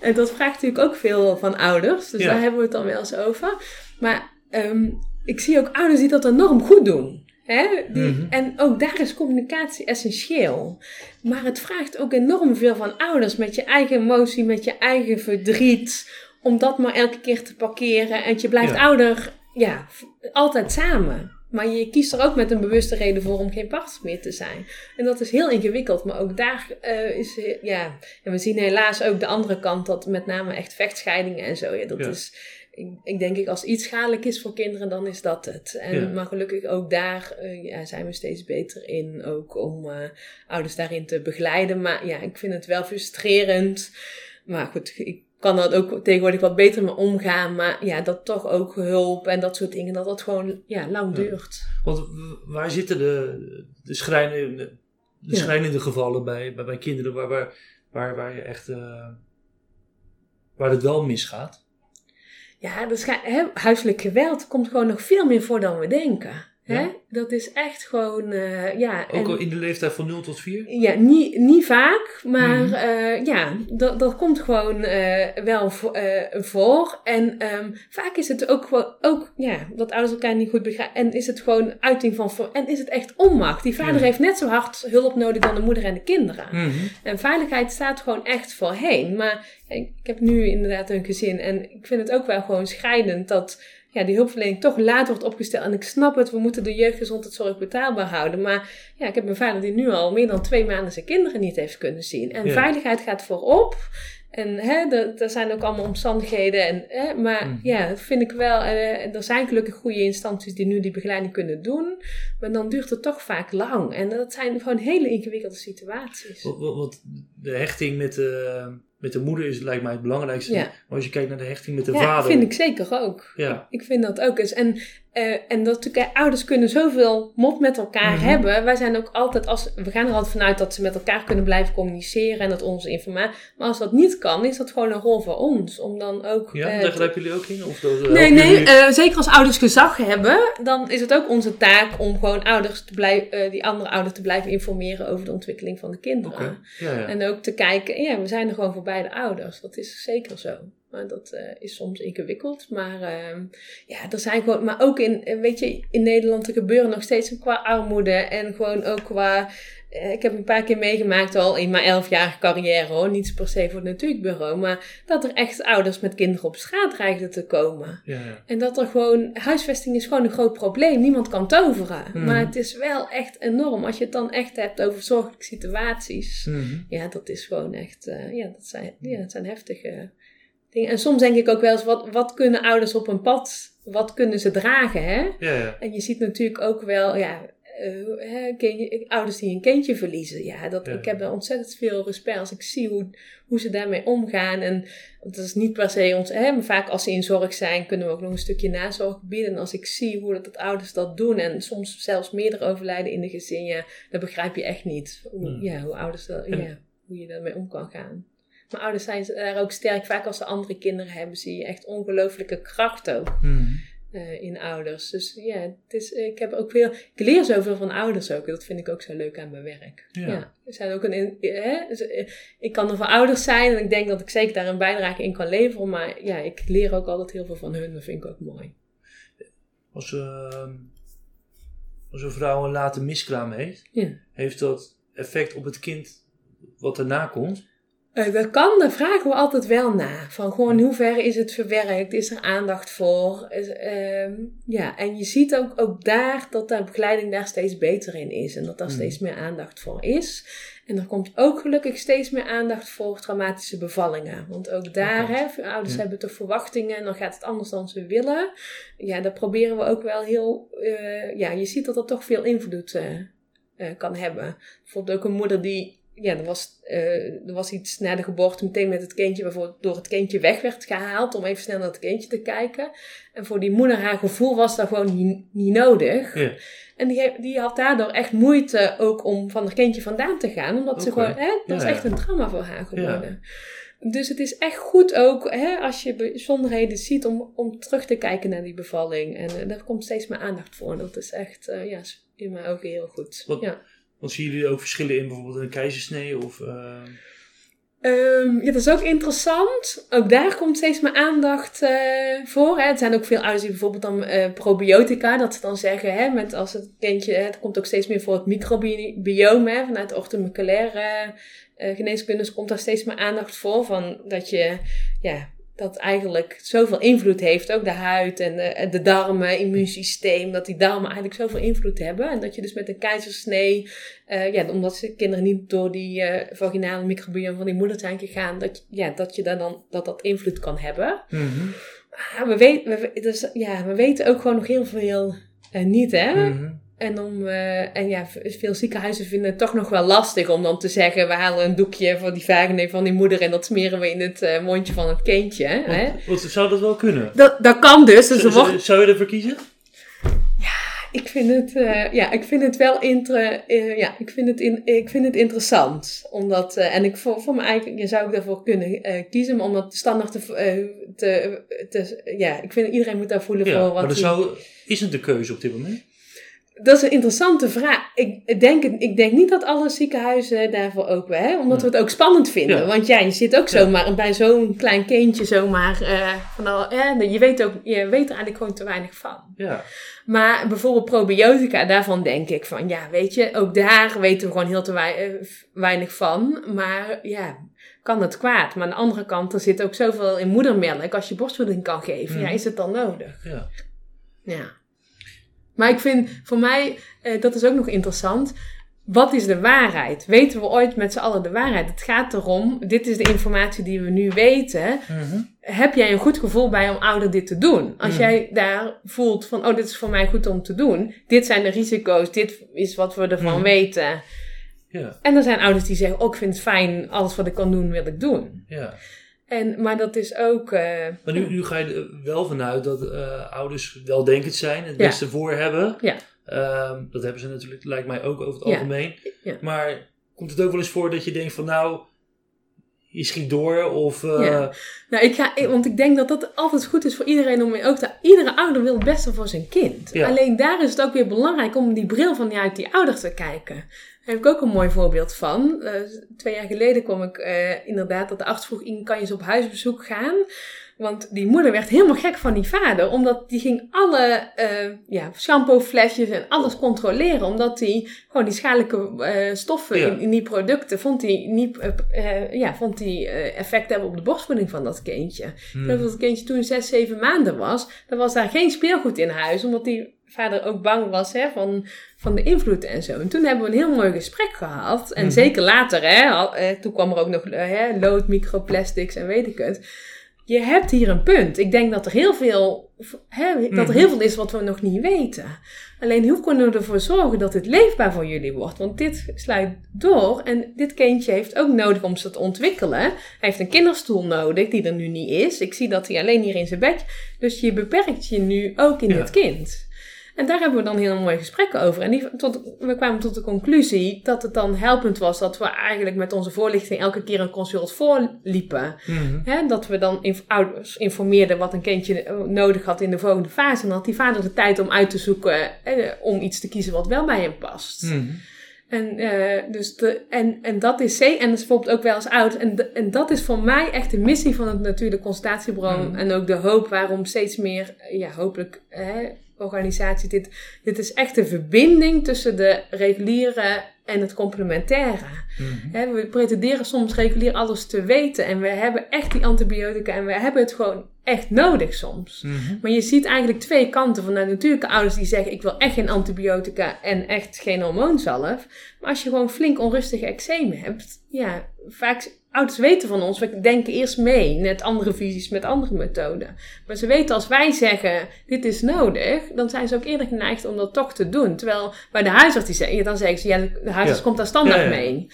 En dat vraagt natuurlijk ook veel van ouders. Dus Ja. daar hebben we het dan wel eens over. Maar ehm, ik zie ook ouders die dat enorm goed doen. Hè? Die, Mhm. En ook daar is communicatie essentieel. Maar het vraagt ook enorm veel van ouders. Met je eigen emotie, met je eigen verdriet. Om dat maar elke keer te parkeren. En je blijft Ja. ouder, ja, altijd samen. Maar je kiest er ook met een bewuste reden voor om geen partner meer te zijn. En dat is heel ingewikkeld. Maar ook daar eh, is, ja... En we zien helaas ook de andere kant. Dat met name echt vechtscheidingen en zo. Ja, dat Ja. is... Ik, ik denk ik, als iets schadelijk is voor kinderen, dan is dat het. En, Ja. Maar gelukkig ook daar eh, ja, zijn we steeds beter in. Ook om eh, ouders daarin te begeleiden. Maar ja, ik vind het wel frustrerend. Maar goed, ik kan er ook tegenwoordig wat beter mee omgaan. Maar ja, dat toch ook hulp en dat soort dingen, dat dat gewoon ja, lang Ja. duurt. Want waar zitten de, de, schrijnende, de Ja. schrijnende gevallen bij, bij, bij kinderen waar, waar, waar, waar je echt eh, waar het wel misgaat? Ja, dus hè, huiselijk geweld komt gewoon nog veel meer voor dan we denken. Hè? Ja. Dat is echt gewoon, eh, ja. Ook en- al in de leeftijd van 0 tot 4? Ja, niet, niet vaak, maar Mhm. eh, ja, dat, dat komt gewoon eh, wel vo- voor. En ehm, vaak is het ook gewoon, ook, ja, dat ouders elkaar niet goed begrijpen. En is het gewoon uiting van, en is het echt onmacht. Die vader Ja. heeft net zo hard hulp nodig dan de moeder en de kinderen. Mhm. En veiligheid staat gewoon echt voorheen. Maar ik ik heb nu inderdaad een gezin en ik vind het ook wel gewoon schrijnend dat ja, die hulpverlening toch laat wordt opgesteld. En ik snap het, we moeten de jeugdgezondheidszorg betaalbaar houden. Maar ja, ik heb een vader die nu al meer dan twee maanden zijn kinderen niet heeft kunnen zien. En Ja. veiligheid gaat voorop. En hè, er, er zijn ook allemaal omstandigheden. En, hè, maar Mhm. ja, dat vind ik wel. eh, er zijn gelukkig goede instanties die nu die begeleiding kunnen doen. Maar dan duurt het toch vaak lang. En dat zijn gewoon hele ingewikkelde situaties. Want, de hechting met de, met de moeder is lijkt mij het belangrijkste. Ja. Maar als je kijkt naar de hechting met de Ja, vader. vind ik zeker ook. Ja. Ik vind dat ook eens. En, eh, en dat natuurlijk, ouders kunnen zoveel mop met elkaar Mhm. hebben. Wij zijn ook altijd, als, we gaan er altijd vanuit dat ze met elkaar kunnen blijven communiceren en dat onze informatie. Maar als dat niet kan, is dat gewoon een rol voor ons. Om dan ook. Ja, eh, daar grijpen jullie ook in? Of dat, eh, Nee, nee, jullie- zeker als ouders gezag hebben, dan is het ook onze taak om gewoon ouders te blijven, die andere ouders te blijven informeren over de ontwikkeling van de kinderen. Oké, ja, ja. En ook te kijken, ja, we zijn er gewoon voor beide ouders. Dat is zeker zo. Maar dat eh, is soms ingewikkeld. Maar ehm, ja, er zijn gewoon. Maar ook in, eh, weet je, in Nederland er gebeuren nog steeds qua armoede. En gewoon ook qua. eh, Ik heb een paar keer meegemaakt al in mijn elfjarige carrière hoor. Niet per se voor het natuurbureau. Maar dat er echt ouders met kinderen op straat dreigden te komen. Ja, ja. En dat er gewoon, huisvesting is gewoon een groot probleem. Niemand kan toveren. Mhm. Maar het is wel echt enorm. Als je het dan echt hebt over zorgelijke situaties. Mhm. Ja, dat is gewoon echt, ja, dat zijn, ja, dat zijn heftige dingen. En soms denk ik ook wel eens, wat, wat kunnen ouders op een pad, wat kunnen ze dragen, hè? ja, ja. En je ziet natuurlijk ook wel, ja, eh, kindje- ouders die een kindje verliezen. Ja, dat, Ja. ik heb er ontzettend veel respect als ik zie hoe, hoe ze daarmee omgaan. En dat is niet per se ons, hè, maar vaak als ze in zorg zijn, kunnen we ook nog een stukje nazorg bieden. En als ik zie hoe dat, dat ouders dat doen en soms zelfs meerdere overlijden in de gezin, ja, dan begrijp je echt niet hoe, Hmm. ja, hoe ouders dat, En- ja, hoe je daarmee om kan gaan. Maar ouders zijn daar ook sterk. Vaak als ze andere kinderen hebben, zie je echt ongelooflijke kracht ook Mhm. eh, in ouders. Dus ja, het is, ik heb ook veel. Ik leer zoveel van ouders ook. Dat vind ik ook zo leuk aan mijn werk. Ja. er zijn ook een, in- hè, ze- eh, ik kan er voor ouders zijn en ik denk dat ik zeker daar een bijdrage in kan leveren. Maar ja, ik leer ook altijd heel veel van hun. Dat vind ik ook mooi. Als, ehm, als een vrouw een late miskraam heeft, Ja. heeft dat effect op het kind wat erna komt? Eh, dat kan, daar vragen we altijd wel na. Van gewoon, in hoeverre is het verwerkt? Is er aandacht voor? Is, ehm, ja, en je ziet ook, ook daar dat de begeleiding daar steeds beter in is. En dat daar Mhm. steeds meer aandacht voor is. En er komt ook gelukkig steeds meer aandacht voor traumatische bevallingen. Want ook daar, hè, veel ouders hebben toch verwachtingen en dan gaat het anders dan ze willen. Ja, daar proberen we ook wel heel... eh, ja, je ziet dat dat toch veel invloed eh, eh, kan hebben. Bijvoorbeeld ook een moeder die... Ja, er was, eh, er was iets na de geboorte meteen met het kindje... waarvoor door het kindje weg werd gehaald... om even snel naar het kindje te kijken. En voor die moeder, haar gevoel was dat gewoon niet, niet nodig. Ja. En die, die had daardoor echt moeite ook om van haar kindje vandaan te gaan. Omdat ze gewoon... Hè, dat Ja, is echt een trauma voor haar geworden. Dus het is echt goed ook, hè, als je bijzonderheden ziet, om, om terug te kijken naar die bevalling. En eh, daar komt steeds meer aandacht voor. Dat is echt, eh, ja, in mijn ogen heel goed. Wat- Ja. Want zien jullie ook verschillen in bijvoorbeeld een keizersnee of... ehm, Ehm, ja, dat is ook interessant. Ook daar komt steeds meer aandacht eh, voor. Hè. Het zijn ook veel ouders die bijvoorbeeld dan eh, probiotica, dat ze dan zeggen, hè, met als het kindje, het komt ook steeds meer voor het microbiome, hè, vanuit de orthomoleculaire eh geneeskunde komt daar steeds meer aandacht voor. Van dat je, ja, dat eigenlijk zoveel invloed heeft, ook de huid en de, de darmen, immuunsysteem, dat die darmen eigenlijk zoveel invloed hebben. En dat je dus met een keizersnee, eh, ja, omdat ze kinderen niet door die eh, vaginale microbiome van die moeder zijn gegaan, dat, ja, dat je daar dan, dat dat invloed kan hebben. mhm. Maar we, weten, we, we- dus, ja, we weten ook gewoon nog heel veel eh, niet, hè. Mhm. En, om, eh, en ja, veel ziekenhuizen vinden het toch nog wel lastig om dan te zeggen: we halen een doekje voor die vagina van die moeder en dat smeren we in het eh, mondje van het kindje. Hè? Want, zou dat wel kunnen? Dat, dat kan dus. dus Zou, wordt, zou je ervoor kiezen? ik, vind het, eh, ja, ik vind het wel inter, ja, ik vind het in, ik vind het interessant. Omdat, en ik, voor, voor mijn eigen zou ik daarvoor kunnen kiezen, maar om dat standaard te, te. Ja, ik vind iedereen moet daar voelen Ja, voor wat maar er zou, is het de keuze op dit moment? Dat is een interessante vraag. Ik denk, ik denk niet dat alle ziekenhuizen daarvoor open hè? Omdat we het ook spannend vinden. Ja. Want ja, je zit ook Ja. zomaar bij zo'n klein kindje zomaar. eh, van al, je, weet ook, je weet er eigenlijk gewoon te weinig van. Ja. Maar bijvoorbeeld probiotica, daarvan denk ik van ja, weet je, ook daar weten we gewoon heel te wei- eh, weinig van. Maar ja, kan het kwaad. Maar aan de andere kant, er zit ook zoveel in moedermelk. Als je borstvoeding kan geven, ja, Mhm. is het dan nodig? ja. Ja. Maar ik vind voor mij, eh, dat is ook nog interessant. Wat is de waarheid? Weten we ooit met z'n allen de waarheid? Het gaat erom, dit is de informatie die we nu weten. Mhm. Heb jij een goed gevoel bij om ouder dit te doen? Als Mhm. jij daar voelt van, oh, dit is voor mij goed om te doen. Dit zijn de risico's, dit is wat we ervan Mhm. weten. Ja. En er zijn ouders die zeggen, oh, ik vind het fijn, alles wat ik kan doen, wil ik doen. ja. En, maar dat is ook... eh, Maar nu, nu ga je er wel vanuit dat eh, ouders weldenkend zijn, het Ja. beste voor hebben. Ja. Ehm, dat hebben ze natuurlijk, lijkt mij ook over het Ja. algemeen. Ja. Maar komt het ook wel eens voor dat je denkt van nou, je schiet door of... eh, Ja. Nou, ik ga, want ik denk dat dat altijd goed is voor iedereen om ook te. Iedere ouder wil het beste voor zijn kind. Ja. Alleen daar is het ook weer belangrijk om die bril van uit die ouder te kijken. Daar heb ik ook een mooi voorbeeld van. Eh, twee jaar geleden kwam ik eh, inderdaad dat de arts vroeg: "Inge, kan je eens op huisbezoek gaan? want die moeder werd helemaal gek van die vader, omdat die ging alle uh, ja, shampooflesjes en alles controleren, omdat hij gewoon die schadelijke stoffen Ja. in, in die producten vond hij niet, ja, vond hij effect hebben op de borstvoeding van dat kindje. Hmm. Ik geloof dat het kindje toen zes, zeven maanden was, dan was daar geen speelgoed in huis, omdat die vader ook bang was hè, van, van de invloed en zo. En toen hebben we een heel mooi gesprek gehad. En Mhm. zeker later, hè, al- eh, toen kwam er ook nog eh, hè, lood, microplastics en weet ik het. Je hebt hier een punt. Ik denk dat er heel veel, hè, dat er Mhm. heel veel is wat we nog niet weten. Alleen hoe kunnen we ervoor zorgen dat het leefbaar voor jullie wordt? Want dit sluit door en dit kindje heeft ook nodig om zich te ontwikkelen. Hij heeft een kinderstoel nodig die er nu niet is. Ik zie dat hij alleen hier in zijn bed. Dus je beperkt je nu ook in Ja. dit kind. En daar hebben we dan heel mooie gesprekken over. En die, tot, we kwamen tot de conclusie dat het dan helpend was dat we eigenlijk met onze voorlichting elke keer een consult voorliepen. Hè, dat we dan inf- ouders informeerden wat een kindje eh, nodig had in de volgende fase. En dan had die vader de tijd om uit te zoeken, eh, om iets te kiezen wat wel bij hem past. Mhm. En, eh, dus de, en, en dat is C, en dat is bijvoorbeeld ook wel als oud. En, de- en dat is voor mij echt de missie van het Natuurlijk Consultatiebureau. Mhm. En ook de hoop waarom steeds meer, eh, ja, hopelijk, hè, organisaties. Dit, dit is echt de verbinding tussen de reguliere en het complementaire. Mhm. We pretenderen soms regulier alles te weten. En we hebben echt die antibiotica. En we hebben het gewoon echt nodig soms. Mhm. Maar je ziet eigenlijk twee kanten van de natuurlijke ouders die zeggen: Ik wil echt geen antibiotica en echt geen hormoonzalf. Maar als je gewoon flink onrustige eczeem hebt, ja, vaak ouders weten van ons, we denken eerst mee met andere visies, met andere methoden. Maar ze weten als wij zeggen: Dit is nodig, dan zijn ze ook eerder geneigd om dat toch te doen. Terwijl bij de huisarts, die zeggen, dan zeggen ze: Ja, de huisarts Ja. komt daar standaard Ja, mee.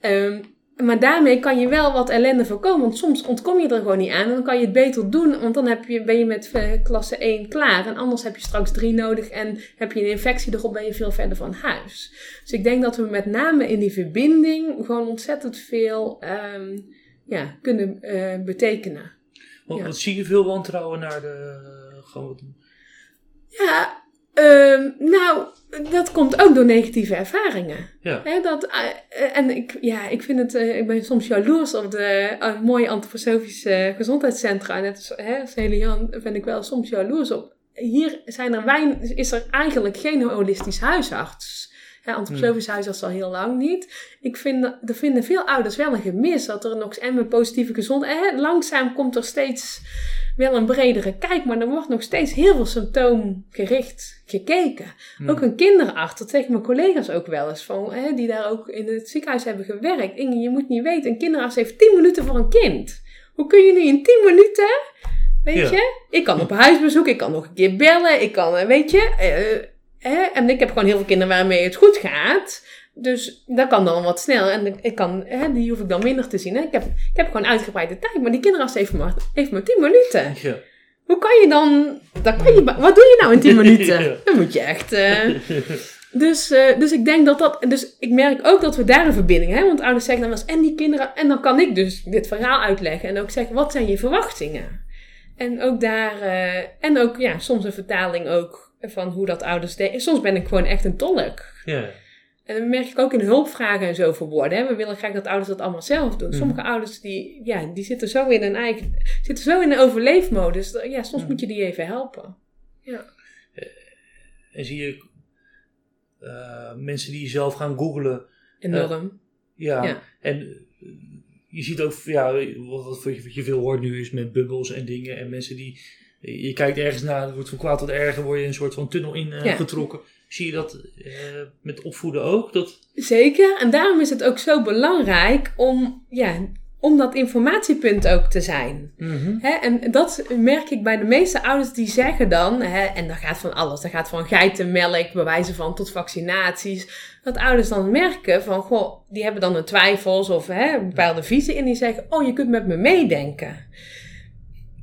Ehm, maar daarmee kan je wel wat ellende voorkomen. Want soms ontkom je er gewoon niet aan. En dan kan je het beter doen. Want dan heb je, ben je met eh, klasse 1 klaar. En anders heb je straks 3 nodig. En heb je een infectie erop, ben je veel verder van huis. Dus ik denk dat we met name in die verbinding gewoon ontzettend veel ehm, ja, kunnen eh, betekenen. Want, Ja. want zie je veel wantrouwen naar de... Gewoon wat- Ja, ehm, nou, dat komt ook door negatieve ervaringen. ja. Hè, dat, eh, eh, en ik, ja, ik vind het, eh, ik ben soms jaloers op de mooie antroposofische gezondheidscentra. Net als, hè, als Helian ben ik wel soms jaloers op. Hier zijn er weinig, is er eigenlijk geen holistisch huisarts. Hè, antroposofisch huisarts al heel lang niet. Ik vind, er vinden veel ouders wel een gemis dat er nog en met positieve gezondheid. Hè, langzaam komt er steeds wel een bredere kijk, maar er wordt nog steeds heel veel symptoomgericht gekeken. Mhm. Ook een kinderarts, dat zeggen mijn collega's ook wel eens, van, hè, die daar ook in het ziekenhuis hebben gewerkt. Inge, je moet niet weten, een kinderarts heeft 10 minuten voor een kind. Hoe kun je nu in 10 minuten, weet Ja. je? Ik kan op huisbezoek, ik kan nog een keer bellen, ik kan, eh, weet je. eh, hè, en ik heb gewoon heel veel kinderen waarmee het goed gaat. Dus dat kan dan wat snel. En ik kan, hè, die hoef ik dan minder te zien. Hè. Ik, heb, ik heb gewoon uitgebreide tijd. Maar die kinderarts heeft maar, heeft maar 10 minuten. Ja. Hoe kan je dan... kan je, wat doe je nou in 10 minuten? Ja. Dan moet je echt... eh, dus, eh, dus ik denk dat dat... Dus ik merk ook dat we daar een verbinding hebben. Want ouders zeggen dan wel eens... En die kinderen... En dan kan ik dus dit verhaal uitleggen. En ook zeggen... Wat zijn je verwachtingen? En ook daar... eh, en ook ja, soms een vertaling ook... Van hoe dat ouders denken. Soms ben ik gewoon echt een tolk. Ja. En dan merk ik ook in hulpvragen en zo verwoorden. Hè. We willen graag dat ouders dat allemaal zelf doen. Mhm. Sommige ouders die, ja, die zitten zo in een eigen, zitten zo in een overleefmodus. Ja, soms Mhm. moet je die even helpen. En zie je eh, mensen die zelf gaan googlen. Enorm. Ja. Ja. En eh, je ziet ook, ja, wat, wat je veel hoort nu is met bubbels en dingen. En mensen die, je kijkt ergens naar, het wordt van kwaad tot erger, word je een soort van tunnel in eh, Ja. getrokken. Zie je dat eh, met opvoeden ook? Dat, Zeker. En daarom is het ook zo belangrijk om, ja, om dat informatiepunt ook te zijn. Hè, en dat merk ik bij de meeste ouders die zeggen dan, hè, en dat gaat van alles, dat gaat van geitenmelk, bij wijze van tot vaccinaties, dat ouders dan merken van, goh, die hebben dan een twijfels of hè, een bepaalde visie en die zeggen, oh, je kunt met me meedenken.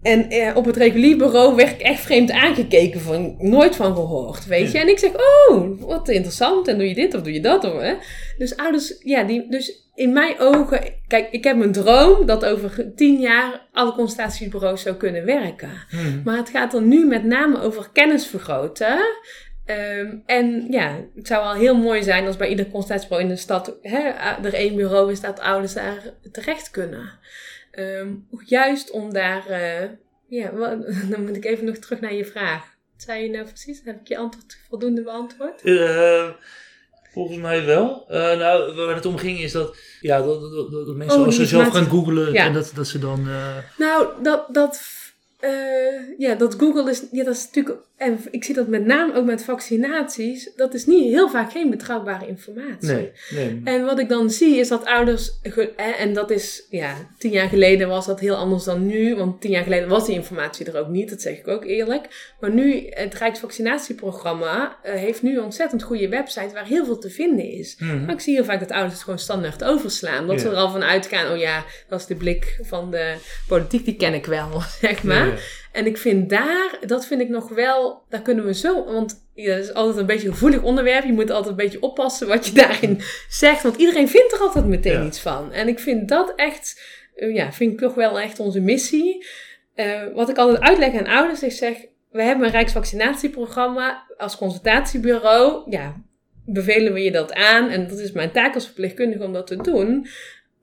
En eh, op het regulier bureau werd ik echt vreemd aangekeken, van nooit van gehoord, weet je. En ik zeg, oh, wat interessant, en doe je dit of doe je dat? Of, hè? Dus ouders, ja, die, dus in mijn ogen, kijk, ik heb een droom dat over tien jaar alle consultatiebureaus zou kunnen werken. Maar het gaat er nu met name over kennis vergroten. Ehm, en ja, het zou wel heel mooi zijn als bij ieder consultatiebureau in de stad hè, er één bureau is dat ouders daar terecht kunnen. Ehm, juist om daar, eh, ja, dan moet ik even nog terug naar je vraag. Wat zei je nou precies? Heb ik je antwoord voldoende beantwoord? Eh, volgens mij wel. Eh, nou, waar het om ging is dat, ja, dat, dat, dat, dat mensen Oh, als ze zelf gaan googlen Ja. en dat, dat ze dan... eh, Nou, dat, dat, ja, dat Google is, ja, dat is natuurlijk, en ik zie dat met name ook met vaccinaties, dat is niet heel vaak geen betrouwbare informatie. nee, nee. En wat ik dan zie is dat ouders, en dat is, ja, tien jaar geleden was dat heel anders dan nu, want tien jaar geleden was die informatie er ook niet, dat zeg ik ook eerlijk. Maar nu, het Rijksvaccinatieprogramma eh, heeft nu een ontzettend goede website waar heel veel te vinden is. Mhm. Maar ik zie heel vaak dat ouders het gewoon standaard overslaan. Dat ze er al van uitgaan, oh ja, dat is de blik van de politiek, die ken ik wel, zeg maar. Ja, ja. En ik vind daar, dat vind ik nog wel, daar kunnen we zo, want ja, dat is altijd een beetje een gevoelig onderwerp. Je moet altijd een beetje oppassen wat je daarin zegt, want iedereen vindt er altijd meteen Ja. iets van. En ik vind dat echt, eh, ja, vind ik toch wel echt onze missie. Eh, wat ik altijd uitleg aan ouders, ik zeg, we hebben een Rijksvaccinatieprogramma als consultatiebureau. Ja, bevelen we je dat aan en dat is mijn taak als verpleegkundige om dat te doen.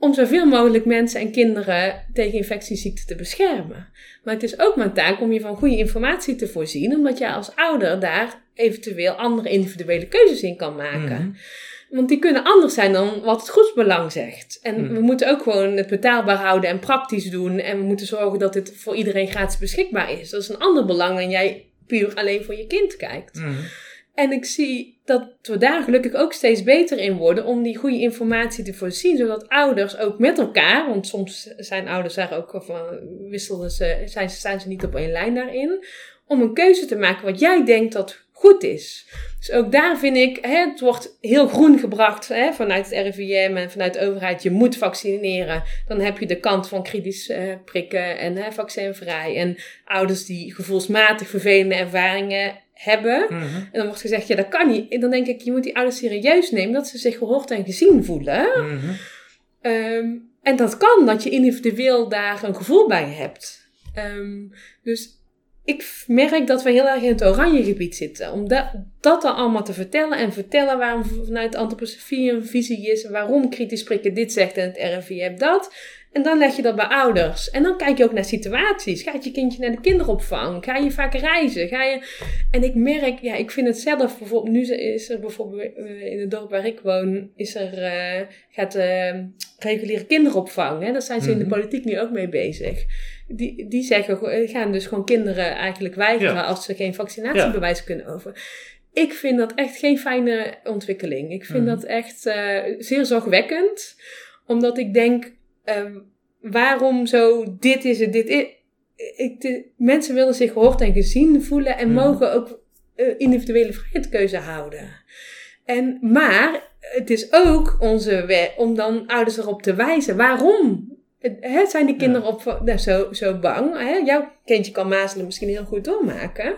Om zoveel mogelijk mensen en kinderen tegen infectieziekten te beschermen. Maar het is ook mijn taak om je van goede informatie te voorzien, omdat je als ouder daar eventueel andere individuele keuzes in kan maken. Mhm. Want die kunnen anders zijn dan wat het groepsbelang zegt. En Mhm. we moeten ook gewoon het betaalbaar houden en praktisch doen. En we moeten zorgen dat dit voor iedereen gratis beschikbaar is. Dat is een ander belang dan jij puur alleen voor je kind kijkt. Mhm. En ik zie dat we daar gelukkig ook steeds beter in worden om die goede informatie te voorzien, zodat ouders ook met elkaar, want soms zijn ouders daar ook of, eh, wisselen ze, zijn, ze niet op één lijn daarin, om een keuze te maken wat jij denkt dat goed is. Dus ook daar vind ik, hè, het wordt heel groen gebracht hè, vanuit het RIVM en vanuit de overheid, je moet vaccineren. Dan heb je de kant van kritisch eh, prikken en hè, vaccinvrij. En ouders die gevoelsmatig vervelende ervaringen hebben. Mhm. En dan wordt gezegd, ja, dat kan niet. En dan denk ik, je moet die ouders serieus nemen, dat ze zich gehoord en gezien voelen. Mhm. Ehm, en dat kan, dat je individueel daar een gevoel bij hebt. Ehm, dus ik merk dat we heel erg in het oranje gebied zitten. Om dat, dat dan allemaal te vertellen en vertellen waarom vanuit antroposofie een visie is. Waarom kritisch prikken dit zegt en het RIVM dat. En dan leg je dat bij ouders. En dan kijk je ook naar situaties. Gaat je kindje naar de kinderopvang? Ga je vaak reizen? Ga je... En ik merk, ja, ik vind het zelf bijvoorbeeld. Nu is er bijvoorbeeld eh, in het dorp waar ik woon, is er, eh, gaat eh, reguliere kinderopvang. Hè? Daar zijn ze in de Mhm. politiek nu ook mee bezig. Die, die zeggen, eh, gaan dus gewoon kinderen eigenlijk weigeren Ja. als ze geen vaccinatiebewijs kunnen over. Ik vind dat echt geen fijne ontwikkeling. Ik vind Mhm. dat echt eh, zeer zorgwekkend. Omdat ik denk, ehm, waarom zo dit is het, dit is... Ik, de, mensen willen zich gehoord en gezien voelen en Mhm. mogen ook eh, individuele vrijheidskeuze houden. En, maar het is ook onze werk om dan ouders erop te wijzen. Waarom zijn die kinderen op, nou, zo, zo bang? Jouw kindje kan mazelen misschien heel goed doormaken.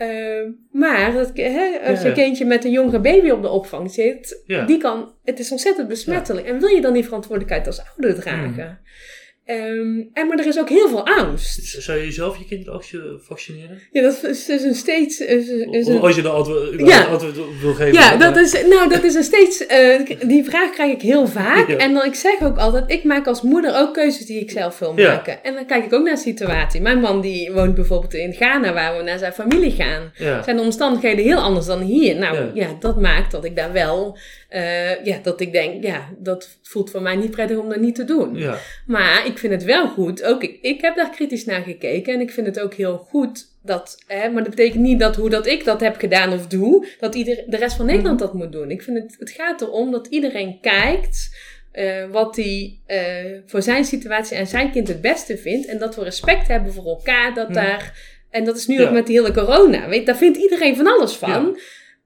Eh, maar dat, hè, als je ja. kindje met een jongere baby op de opvang zit, Ja. die kan, het is ontzettend besmettelijk. En wil je dan die verantwoordelijkheid als ouder dragen? Hmm. Ehm, en, maar er is ook heel veel angst. Zou je zelf je kinderen je vaccineren? Ja, dat is dus een steeds. Is, is een, als je dan antwoord, Ja. antwoord wil geven. ja, dat is, nou, dat is een steeds. eh, die vraag krijg ik heel vaak. Ja. En dan ik zeg ook altijd: ik maak als moeder ook keuzes die ik zelf wil Ja. maken. En dan kijk ik ook naar de situatie. Mijn man die woont bijvoorbeeld in Ghana, waar we naar zijn familie gaan. Zijn de omstandigheden heel anders dan hier? Nou ja, dat maakt dat ik daar wel. Eh, ja, dat ik denk, ja, dat voelt voor mij niet prettig om dat niet te doen. Ja. Maar ik vind het wel goed. Ook ik, ik heb daar kritisch naar gekeken. En ik vind het ook heel goed dat. Hè, maar dat betekent niet dat hoe dat ik dat heb gedaan of doe, dat ieder, de rest van Nederland dat moet doen. Ik vind het, het gaat erom dat iedereen kijkt. eh, wat hij eh, voor zijn situatie en zijn kind het beste vindt. En dat we respect hebben voor elkaar. Dat Ja. daar, en dat is nu Ja. ook met die hele corona. Weet, daar vindt iedereen van alles van. Ja.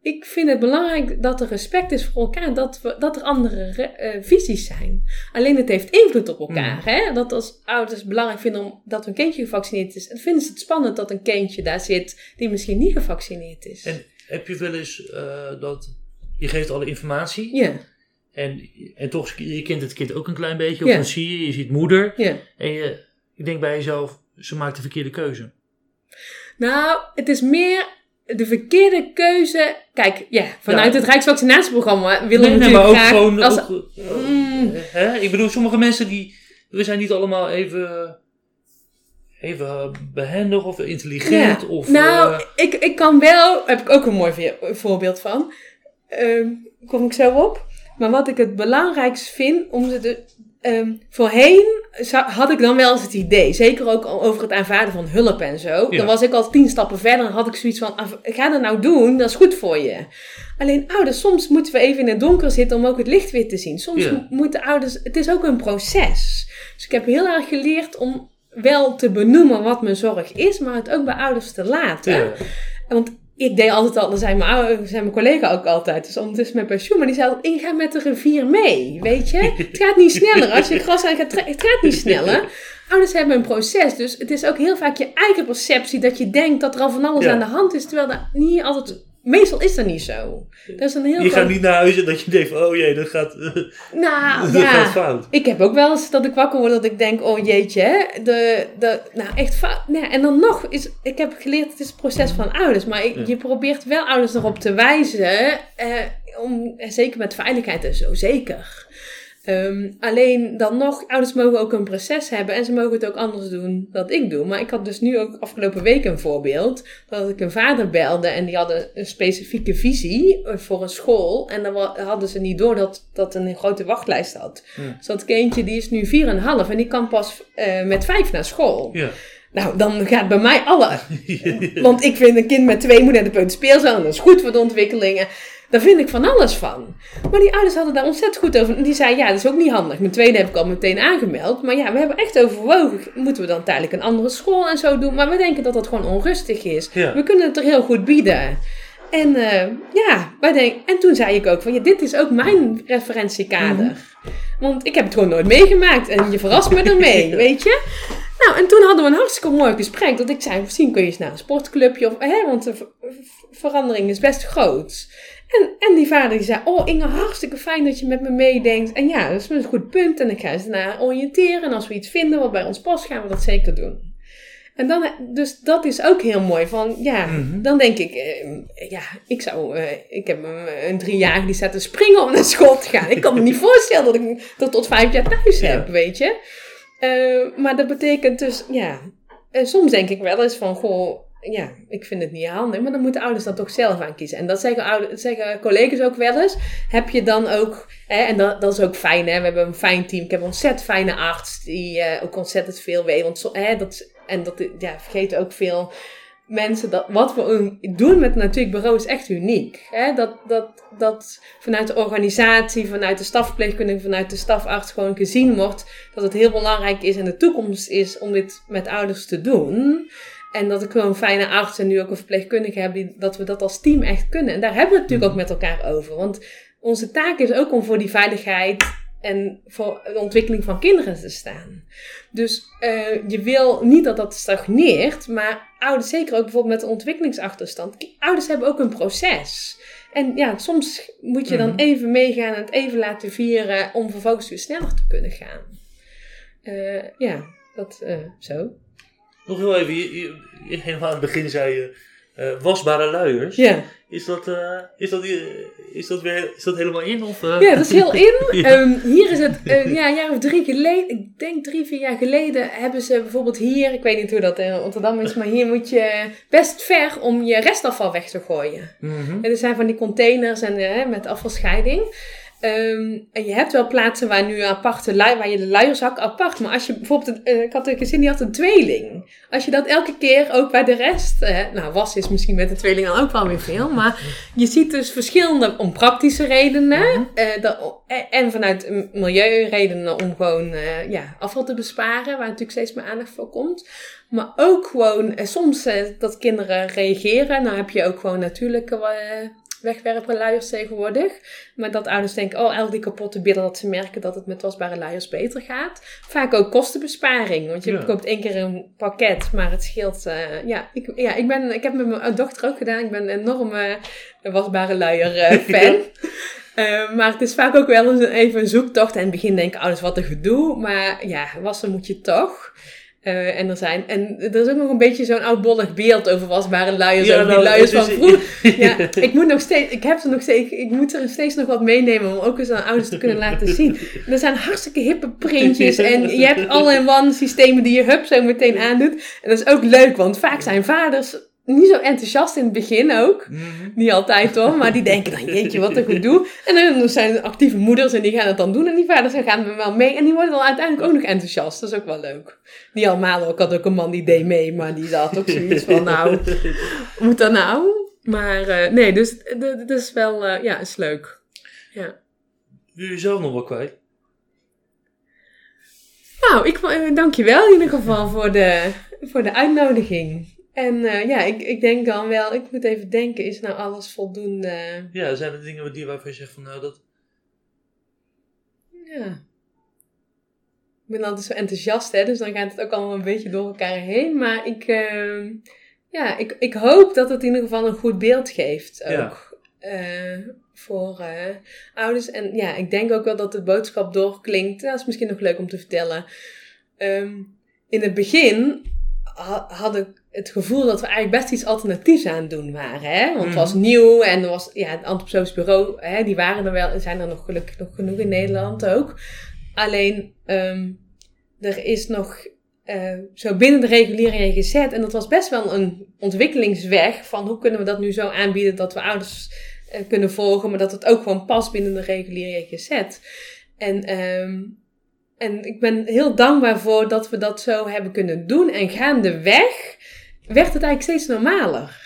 Ik vind het belangrijk dat er respect is voor elkaar. Dat, we, dat er andere re- eh, visies zijn. Alleen het heeft invloed op elkaar. Mm. Hè? Dat als ouders belangrijk vinden om, dat hun kindje gevaccineerd is. En vinden ze het spannend dat een kindje daar zit die misschien niet gevaccineerd is. En heb je wel eens eh, dat je geeft alle informatie Ja, en, en toch je kent het kind ook een klein beetje. Of dan zie je, je ziet moeder ja. en je, je denkt bij jezelf, ze maakt de verkeerde keuze. Nou, het is meer de verkeerde keuze. Kijk, ja, vanuit Ja. het Rijksvaccinatieprogramma willen we nee, natuurlijk maar ook graag... gewoon... als, ook, Mm. hè? Ik bedoel, sommige mensen die... We zijn niet allemaal even... even behendig of intelligent? Ja. Of, nou, eh, ik, ik kan wel, heb ik ook een mooi voorbeeld van. Ehm kom ik zo op. Maar wat ik het belangrijkst vind om ze de. Ehm, voorheen zou- had ik dan wel eens het idee, zeker ook over het aanvaarden van hulp en zo. Ja. Dan was ik al tien stappen verder en had ik zoiets van: "Af- ga dat nou doen, dat is goed voor je. Alleen ouders, soms moeten we even in het donker zitten om ook het licht weer te zien. Soms Ja. moeten ouders, het is ook een proces. Dus ik heb heel erg geleerd om wel te benoemen wat mijn zorg is, maar het ook bij ouders te laten. ja. Want ik deed altijd al, dat zei mijn, zei mijn collega ook altijd, dus ondertussen met pensioen, maar die zei altijd, ik ga met de rivier mee, weet je. Het gaat niet sneller, als je gras aan gaat trekken, het gaat niet sneller. Ouders hebben een proces, dus het is ook heel vaak je eigen perceptie dat je denkt dat er al van alles Ja. aan de hand is, terwijl dat niet altijd, meestal is dat niet zo. Dat is een heel Je gaat niet naar huis en dat je denkt van, oh jee, dat gaat, Nou, dat ja. gaat fout. Ik heb ook wel eens dat ik wakker word dat ik denk, oh jeetje, hè, de, de, nou echt fout. Nee, en dan nog, is, ik heb geleerd, het is het proces van ouders. Maar ik- Ja. je probeert wel ouders erop te wijzen, eh, om, eh, zeker met veiligheid en zo, zeker. Ehm, alleen dan nog, ouders mogen ook een proces hebben en ze mogen het ook anders doen dan ik doe. Maar ik had dus nu ook afgelopen week een voorbeeld, dat ik een vader belde en die hadden een specifieke visie eh, voor een school. En dan hadden ze niet door dat dat een grote wachtlijst had. Ja. Dus dat kindje die is nu 4,5 en die kan pas eh, met 5 naar school. Ja. Nou, dan gaat bij mij alle. Want ik vind een kind met twee moet naar de peuterspeelzaal dat is goed voor de ontwikkelingen. Daar vind ik van alles van. Maar die ouders hadden daar ontzettend goed over. En die zei, ja, dat is ook niet handig. Mijn tweede heb ik al meteen aangemeld. Maar ja, we hebben echt overwogen. Moeten we dan tijdelijk een andere school en zo doen? Maar we denken dat dat gewoon onrustig is. Ja. We kunnen het er heel goed bieden. En eh, ja, wij denken, en toen zei ik ook van, ja, dit is ook mijn referentiekader. Want ik heb het gewoon nooit meegemaakt. En je verrast me ermee, weet je? Nou, en toen hadden we een hartstikke mooi gesprek. Dat ik zei, misschien kun je eens naar een sportclubje. Of, hè, want de ver- ver- verandering is best groot. En, en die vader die zei, oh Inge, hartstikke fijn dat je met me meedenkt. En ja, dat is een goed punt. En ik ga ze naar oriënteren. En als we iets vinden wat bij ons past, gaan we dat zeker doen. En dan, dus dat is ook heel mooi. Van, ja, Mhm. dan denk ik, eh, ja, ik zou, eh, ik heb een, een driejarige die staat te springen om naar school te gaan. Ik kan me niet voorstellen dat ik dat tot vijf jaar thuis Ja. heb, weet je. Eh, maar dat betekent dus, ja, en soms denk ik wel eens van, goh, ja, ik vind het niet handig, maar dan moeten ouders dat toch zelf aan kiezen. En dat zeggen, ouders, zeggen collega's ook wel eens. Heb je dan ook, hè, en dat, is ook fijn, hè, we hebben een fijn team. Ik heb een ontzettend fijne arts die eh, ook ontzettend veel weet. Want hè, dat, en dat ja, vergeten ook veel mensen dat wat we doen met het natuurlijk bureau is echt uniek. Hè? Dat, dat, dat vanuit de organisatie, vanuit de stafverpleegkundige, vanuit de stafarts gewoon gezien wordt dat het heel belangrijk is en de toekomst is om dit met ouders te doen. En dat ik gewoon een fijne arts en nu ook een verpleegkundige heb, die, dat we dat als team echt kunnen. En daar hebben we het natuurlijk ook met elkaar over. Want onze taak is ook om voor die veiligheid en voor de ontwikkeling van kinderen te staan. Dus eh, je wil niet dat dat stagneert, maar ouders, zeker ook bijvoorbeeld met een ontwikkelingsachterstand, ouders hebben ook een proces. En ja, soms moet je dan Mhm. even meegaan en het even laten vieren om vervolgens weer sneller te kunnen gaan. Eh, ja, dat eh, zo. Nog heel even, je, helemaal aan het begin zei je eh, wasbare luiers. Ja. Is, dat, eh, is, dat, eh, is, dat weer, is dat helemaal in? Of? Ja, dat is heel in. Ja. Ehm, hier is het, ja, een jaar of drie geleden, ik denk drie, vier jaar geleden, hebben ze bijvoorbeeld hier, ik weet niet hoe dat in Rotterdam is, maar hier moet je best ver om je restafval weg te gooien. Mhm. En er zijn van die containers en, met afvalscheiding. Ehm, en je hebt wel plaatsen waar nu aparte lui, waar je de luierzak apart. Maar als je bijvoorbeeld, een, eh, ik had een gezin die had een tweeling. Als je dat elke keer ook bij de rest, eh, nou was is misschien met een tweeling dan ook wel weer veel. Maar je ziet dus verschillende om praktische redenen. dat, eh, en vanuit milieuredenen om gewoon ja, afval te besparen. Waar natuurlijk steeds meer aandacht voor komt. Maar ook gewoon soms dat kinderen reageren. Nou heb je ook gewoon natuurlijke wegwerpen luiers tegenwoordig. Maar dat ouders denken, oh, al die kapotte billen, dat ze merken dat het met wasbare luiers beter gaat. Vaak ook kostenbesparing, want je Ja. koopt één keer een pakket, maar het scheelt. eh, ja, ik, ja ik, ben, ik heb met mijn dochter ook gedaan. Ik ben een enorme wasbare luier eh, fan. Eh, maar het is vaak ook wel eens een- even een zoektocht. En in het begin denken ouders, wat een gedoe. Maar ja, wassen moet je toch. Eh, en er zijn, en er is ook nog een beetje zo'n oudbollig beeld over wasbare luiers. Ja, over die nou, luiers van vroeger. Ja, ik moet nog steeds, ik heb er nog steeds, ik moet er steeds nog wat meenemen om ook eens aan ouders te kunnen laten zien. En er zijn hartstikke hippe printjes en je hebt all-in-one systemen die je hup zo meteen aandoet. En dat is ook leuk, want vaak zijn vaders niet zo enthousiast in het begin ook. Mhm. Niet altijd hoor, maar die denken dan, jeetje, wat een gedoe. En dan zijn er actieve moeders en die gaan het dan doen. En die vaders gaan er wel mee. En die worden dan uiteindelijk ook nog enthousiast. Dat is ook wel leuk. Niet allemaal, ik had ook een man die deed mee, maar die zat ook zoiets van, nou, moet dat nou? Maar eh, nee, dus d- dat is wel, eh, ja, is leuk. Ja. Wil je zelf nog wel kwijt? Nou, ik eh, dank je wel in ieder geval voor de, voor de uitnodiging. En eh, ja, ik, ik denk dan wel, ik moet even denken, is nou alles voldoende... Ja, zijn er dingen die waarvan je zegt van nou dat... Ja. Ik ben altijd zo enthousiast, hè, dus dan gaat het ook allemaal een beetje door elkaar heen. Maar ik, ehm, ja, ik, ik hoop dat het in ieder geval een goed beeld geeft. Ook Ja. eh, voor eh, ouders. En ja, ik denk ook wel dat de boodschap doorklinkt. Dat is misschien nog leuk om te vertellen. Ehm, in het begin ha- had ik het gevoel dat we eigenlijk best iets alternatiefs aan het doen waren. Hè? Want het was Mhm. nieuw en er was, ja, het antroposofisch bureau, hè, die waren er wel, zijn er nog gelukkig nog genoeg in Nederland ook. Alleen, ehm, er is nog eh, zo binnen de reguliere GZ, en dat was best wel een ontwikkelingsweg van hoe kunnen we dat nu zo aanbieden dat we ouders eh, kunnen volgen, maar dat het ook gewoon past binnen de reguliere GZ. En, ehm, en ik ben heel dankbaar voor dat we dat zo hebben kunnen doen. En gaandeweg werd het eigenlijk steeds normaler.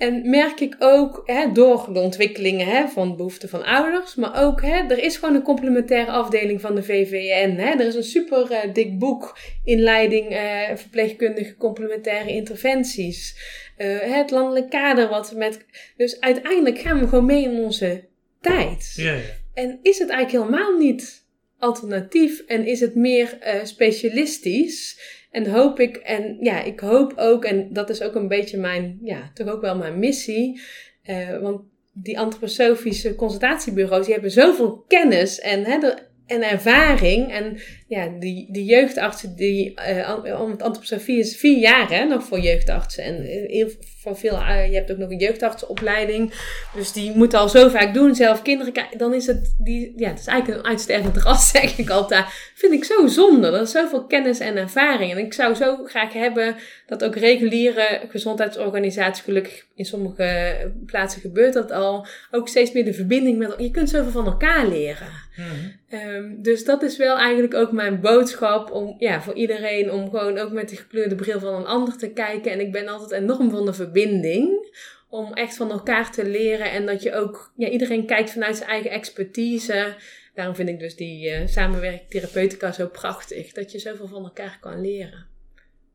En merk ik ook hè, door de ontwikkelingen hè, van behoeften van ouders, maar ook hè, er is gewoon een complementaire afdeling van de VVN. Hè. Er is een super eh, dik boek, inleiding eh, verpleegkundige complementaire interventies. Eh, het landelijk kader wat we met. Dus uiteindelijk gaan we gewoon mee in onze tijd. Ja, ja. En is het eigenlijk helemaal niet alternatief en is het meer specialistisch? En hoop ik, en ja, ik hoop ook, en dat is ook een beetje mijn, ja, toch ook wel mijn missie. eh, want die antroposofische consultatiebureaus, die hebben zoveel kennis en, hè, en ervaring. En ja, die, die jeugdartsen, die, an- want antroposofie is vier jaar hè, nog voor jeugdartsen. En eh, heel, van veel, je hebt ook nog een jeugdartsenopleiding. Dus die moeten al zo vaak doen, zelf kinderen. Dan is het, die, ja, het is eigenlijk een uitstervend ras, zeg ik altijd. Vind ik zo zonde. Er is zoveel kennis en ervaring. En ik zou zo graag hebben dat ook reguliere gezondheidsorganisaties, gelukkig in sommige plaatsen gebeurt dat al, ook steeds meer de verbinding met, je kunt zoveel van elkaar leren. Mhm. Ehm, dus dat is wel eigenlijk ook mijn boodschap om, ja, voor iedereen om gewoon ook met die gekleurde bril van een ander te kijken. En ik ben altijd enorm van de verbinding. Om echt van elkaar te leren en dat je ook, ja, iedereen kijkt vanuit zijn eigen expertise. Daarom vind ik dus die eh samenwerking therapeutica zo prachtig. Dat je zoveel van elkaar kan leren.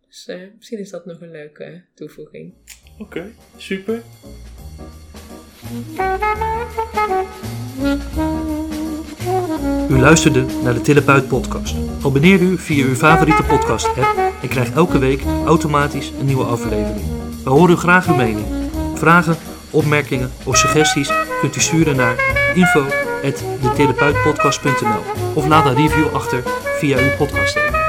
Dus eh, misschien is dat nog een leuke toevoeging. Oké, super. U luisterde naar de Therapeut podcast. Abonneer u via uw favoriete podcast app en krijg elke week automatisch een nieuwe aflevering. We horen graag uw mening. Vragen, opmerkingen of suggesties kunt u sturen naar info@detherapeutpodcast.nl of laat een review achter via uw podcast app.